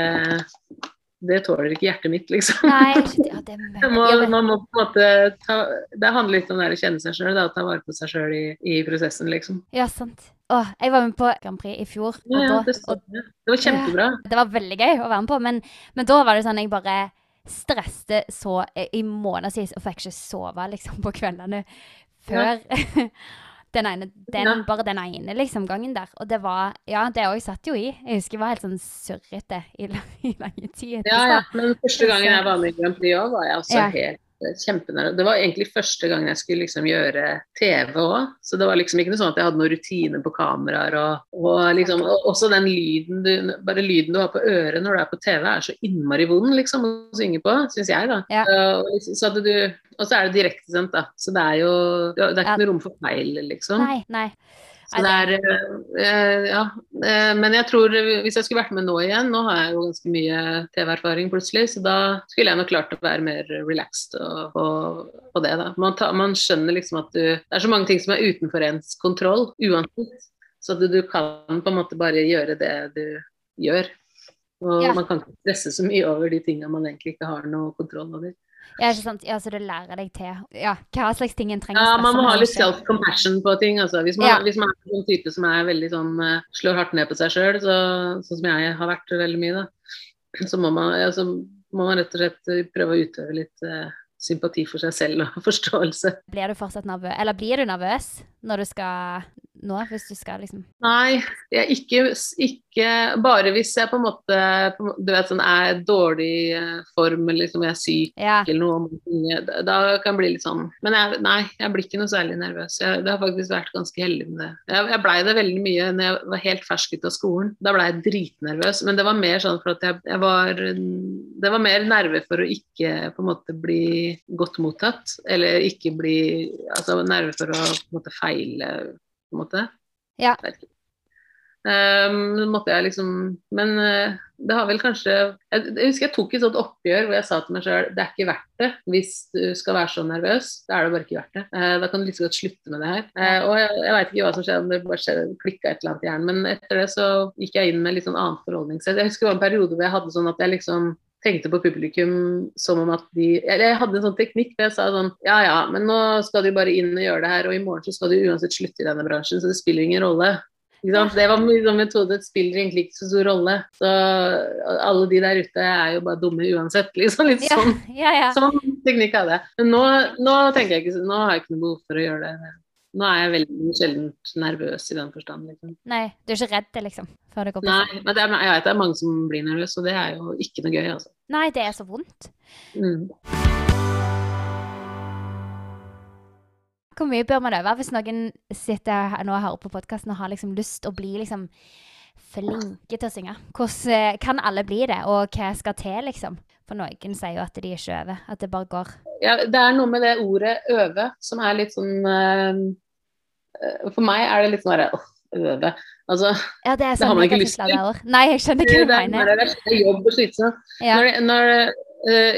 [SPEAKER 2] Det tåler ikke hjertet mitt, liksom.
[SPEAKER 1] Nei. Ja, det
[SPEAKER 2] må, man må på en måte ta, Det handler litt om det å kjenne seg sjøl, ta vare på seg sjøl i, i prosessen, liksom.
[SPEAKER 1] Ja, sant. Åh, jeg var med på Grand Prix i fjor, og,
[SPEAKER 2] Ja, ja,
[SPEAKER 1] da,
[SPEAKER 2] det,
[SPEAKER 1] og
[SPEAKER 2] det var kjempebra.
[SPEAKER 1] det var veldig gøy å være med på, men, men da var det sånn jeg bare stresste så i- i månedsvis og fikk ikke sove liksom på kveldene før den ene, den,
[SPEAKER 2] Ja.
[SPEAKER 1] bare den ene liksom gangen der. Og det var, ja, det òg satt jo i. Jeg husker jeg var helt sånn surrete i, i lange tid.
[SPEAKER 2] Ja, ja. Men første gangen jeg var med i Grand Prix òg, var jeg også
[SPEAKER 1] Ja.
[SPEAKER 2] helt kjempenær. Det var egentlig første gang jeg skulle liksom gjøre TV òg. Så det var liksom ikke noe sånn at jeg hadde noen rutine på kameraer. Og, og liksom, og også den lyden du, bare lyden du har på øret når du er på TV, er så innmari vond liksom å synge på, syns jeg, da.
[SPEAKER 1] Ja.
[SPEAKER 2] Uh, så hadde du, og så er det direktesendt, da. Så det er jo Det er ikke noe rom for feil, liksom.
[SPEAKER 1] Nei, nei.
[SPEAKER 2] Så det er eh, Ja. Eh, men jeg tror hvis jeg skulle vært med nå igjen Nå har jeg jo ganske mye TV-erfaring plutselig, så da skulle jeg nok klart å være mer relaxed og, på, det, da. Man, ta, man skjønner liksom at du Det er så mange ting som er utenfor ens kontroll, uansett. Så at du, du kan på en måte bare gjøre det du gjør. Og
[SPEAKER 1] Ja.
[SPEAKER 2] man kan ikke stresse så mye over de tingene man egentlig ikke har noe kontroll over.
[SPEAKER 1] Ja, ikke sant? Ja, så det lærer deg til ja, hva slags ting en trenger
[SPEAKER 2] Ja, man må ha litt self-compassion på ting. Altså. Hvis, man,
[SPEAKER 1] Ja.
[SPEAKER 2] hvis man er en sånn type som er veldig sånn eh, slår hardt ned på seg sjøl, så, sånn som jeg har vært veldig mye, da, så må man, ja, så må man rett og slett prøve å utøve litt eh, sympati for seg selv og forståelse.
[SPEAKER 1] Blir du fortsatt nervøs? Eller blir du nervøs når du skal nå? Hvis du skal liksom
[SPEAKER 2] Nei, jeg ikke, ikke Bare hvis jeg på en måte du vet, sånn, er dårlig eh, form eller liksom jeg er syk
[SPEAKER 1] Ja.
[SPEAKER 2] eller noe. Da kan jeg bli litt sånn Men jeg, nei, jeg blir ikke noe særlig nervøs. Jeg, det har faktisk vært ganske heldig med det. Jeg, jeg blei det veldig mye når jeg var helt fersk ut av skolen. Da blei jeg dritnervøs. Men det var mer sånn for at jeg, jeg var Det var mer nerve for å ikke på en måte bli godt mottatt. Eller ikke bli Altså nerve for å måte feile, på en måte.
[SPEAKER 1] Ja.
[SPEAKER 2] Um, måtte jeg liksom Men uh, det har vel kanskje jeg, jeg husker jeg tok et sånt oppgjør hvor jeg sa til meg sjøl det er ikke verdt det hvis du skal være så nervøs. Da er det bare ikke verdt det. Uh, da kan du like så godt slutte med det her. Uh, og jeg, jeg veit ikke hva som skjedde, om det bare klikka et eller annet i hjernen. Men etter det så gikk jeg inn med litt sånn annet forholdningssett. Jeg husker det var en periode hvor jeg hadde sånn at jeg liksom tenkte på publikum som om at de eller Jeg hadde en sånn teknikk hvor jeg sa sånn Ja ja, men nå skal du bare inn og gjøre det her, og i morgen så skal du uansett slutte i denne bransjen, så det spiller ingen rolle. Det var sånn metode. Det spiller egentlig ikke så stor rolle. Så alle de der ute er jo bare dumme uansett. Liksom litt sånn,
[SPEAKER 1] ja. ja.
[SPEAKER 2] sånn teknikk hadde jeg. Men nå, nå tenker jeg ikke Nå har jeg ikke noe behov for å gjøre det. Nå er jeg veldig sjelden nervøs i den forstand. Liksom.
[SPEAKER 1] Nei, du er ikke redd liksom? Før det går på
[SPEAKER 2] Nei, men det er, jeg vet det er mange som blir nervøse, og det er jo ikke noe gøy, altså.
[SPEAKER 1] Nei, det er så vondt.
[SPEAKER 2] Mm.
[SPEAKER 1] Hvor mye bør man øve hvis noen sitter her nå og hører på podkasten og har liksom lyst til å bli liksom flinke til å synge? Hvordan eh, kan alle bli det, og hva skal til, liksom? For noen sier jo at de ikke øver, at det bare går.
[SPEAKER 2] Ja, det er noe med det ordet 'øve' som er litt sånn uh, For meg er det litt sånn herre øve. Altså,
[SPEAKER 1] Ja, det
[SPEAKER 2] Det
[SPEAKER 1] sånn
[SPEAKER 2] har man ikke lyst til.
[SPEAKER 1] Nei, jeg skjønner hva
[SPEAKER 2] det
[SPEAKER 1] du
[SPEAKER 2] er,
[SPEAKER 1] mener.
[SPEAKER 2] det er, det er jobb og slitsomt.
[SPEAKER 1] Ja.
[SPEAKER 2] Når, når, øh,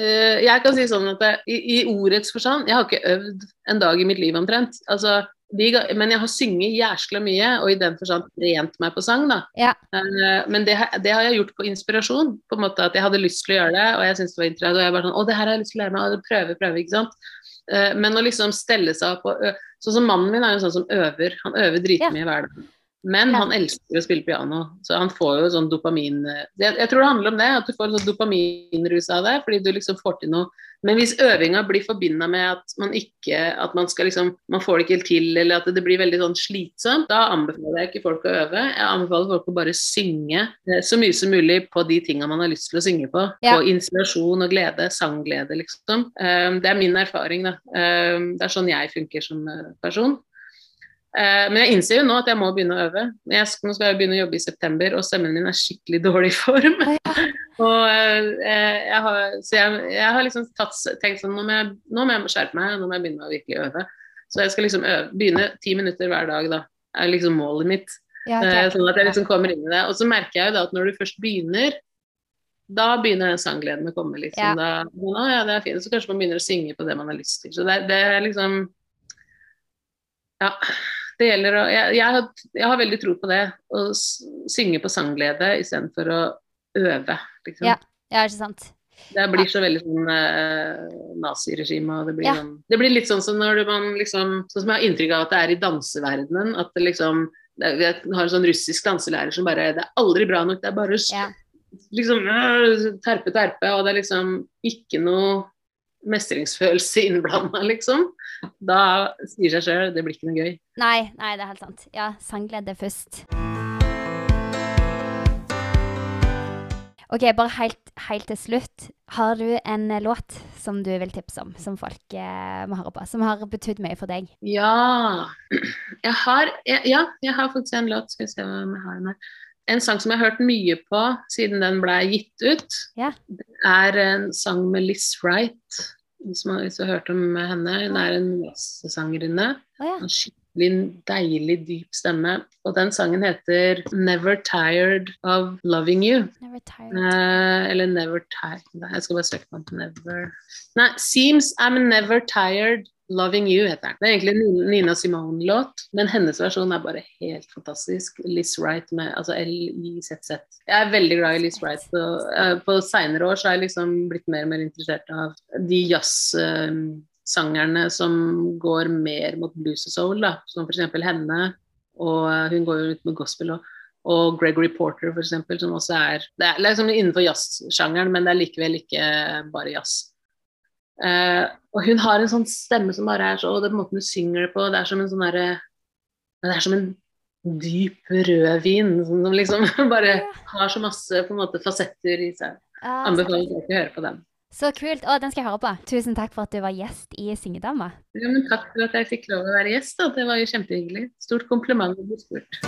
[SPEAKER 2] øh, jeg kan si sånn at jeg, i, i ordets forstand, jeg har ikke øvd en dag i mitt liv omtrent. Altså, de, men jeg har synget jæskla mye, og i den forstand rent meg på sang, da.
[SPEAKER 1] Ja.
[SPEAKER 2] Eh, men det, det har jeg gjort på inspirasjon. På en måte at jeg hadde lyst til å gjøre det, og jeg syntes det var interessant. Og jeg bare sånn Å, det her har jeg lyst til å lære meg, og prøve, prøve, ikke sant. Eh, men å liksom stelle seg opp og Sånn som mannen min er jo sånn som øver. Han øver dritmye hver dag. Men
[SPEAKER 1] Ja.
[SPEAKER 2] han elsker å spille piano, så han får jo sånn dopamin jeg, jeg tror det handler om det, at du får sånn dopaminrus av det, fordi du liksom får til noe. Men hvis øvinga blir forbinda med at man ikke At man skal liksom Man får det ikke helt til, eller at det blir veldig sånn slitsomt, da anbefaler jeg ikke folk å øve. Jeg anbefaler folk å bare synge eh, så mye som mulig på de tinga man har lyst til å synge på.
[SPEAKER 1] Ja.
[SPEAKER 2] På inspirasjon og glede. Sangglede, liksom. Eh, Det er min erfaring, da. Eh, Det er sånn jeg funker som person. Eh, Men jeg innser jo nå at jeg må begynne å øve. Jeg skal, nå skal jeg begynne å jobbe i september, og stemmen min er skikkelig dårlig i form.
[SPEAKER 1] Ja.
[SPEAKER 2] og, eh, jeg har, så jeg, jeg har liksom tatt, tenkt sånn nå må, jeg, nå må jeg skjerpe meg, nå må jeg begynne å virkelig øve. Så jeg skal liksom øve, begynne ti minutter hver dag, da. er liksom målet mitt.
[SPEAKER 1] Ja,
[SPEAKER 2] Eh. Sånn at jeg liksom kommer inn i det. Og så merker jeg jo da at når du først begynner, da begynner den sanggleden å komme. liksom.
[SPEAKER 1] Ja.
[SPEAKER 2] Da, nå, ja, det er fint. Så kanskje man begynner å synge på det man har lyst til. Så det, det er liksom Ja. Det gjelder å jeg, jeg, har, jeg har veldig tro på det. Å synge på sangglede istedenfor å øve. Liksom.
[SPEAKER 1] Ja. Ja, ikke sant.
[SPEAKER 2] Det blir så veldig sånn eh, naziregime. og Det, blir
[SPEAKER 1] Ja.
[SPEAKER 2] sånn, det blir litt sånn som når man liksom Sånn som jeg har inntrykk av at det er i danseverdenen. At det liksom det, Jeg har en sånn russisk danselærer som bare Det er aldri bra nok, det er bare
[SPEAKER 1] Ja.
[SPEAKER 2] liksom øh, terpe, terpe, og det er liksom ikke noe mestringsfølelse innblanda, liksom. Da sier seg sjøl det blir ikke noe gøy.
[SPEAKER 1] Nei, nei, det er helt sant. Ja, sangglede først. Ok, bare helt, helt til slutt. Har du en låt som du vil tipse om, som folk eh, må høre på? Som har betydd mye for deg?
[SPEAKER 2] Ja jeg har, jeg, ja, jeg har faktisk en låt. Skal vi se om jeg har den her. En sang som jeg har hørt mye på siden den ble gitt ut.
[SPEAKER 1] Ja.
[SPEAKER 2] Det er en sang med Liz Wright. Hvis man har hørt om henne. Hun er en jazzsangerinne.
[SPEAKER 1] Oh, ja.
[SPEAKER 2] En skikkelig deilig, dyp stemme. Og den sangen heter 'Never Tired of Loving You'.
[SPEAKER 1] Never tired.
[SPEAKER 2] Eh, eller 'Never Tired' Jeg skal bare søke på den. Never Nei, 'Seems I'm Never Tired Loving You' heter den. Det er egentlig Nina Simone-låt, men hennes versjon er bare helt fantastisk. Liz Wright med altså L-I-Z-Z. Jeg er veldig glad i Liz Wright. Så, uh, på seinere år så har jeg liksom blitt mer og mer interessert av de jazzsangerne som går mer mot blues og soul, da. Som f.eks. henne. Og hun går jo ut med gospel òg. Og Gregory Porter, eksempel, som også er Det er liksom innenfor jazzsjangeren, men det er likevel ikke bare jazz. Eh, og hun har en sånn stemme som bare er så Og det er måten hun synger det på, det er som en sånn derre Det er som en dyp rødvin som liksom bare har så masse på en måte fasetter i seg.
[SPEAKER 1] Ah,
[SPEAKER 2] Anbefaler folk å høre på den.
[SPEAKER 1] så kult. Å, den skal jeg høre på. Tusen takk for at du var gjest i Syngedama.
[SPEAKER 2] Ja, men takk for at jeg fikk lov å være gjest. Da. Det var jo kjempehyggelig. Stort kompliment å bli spurt.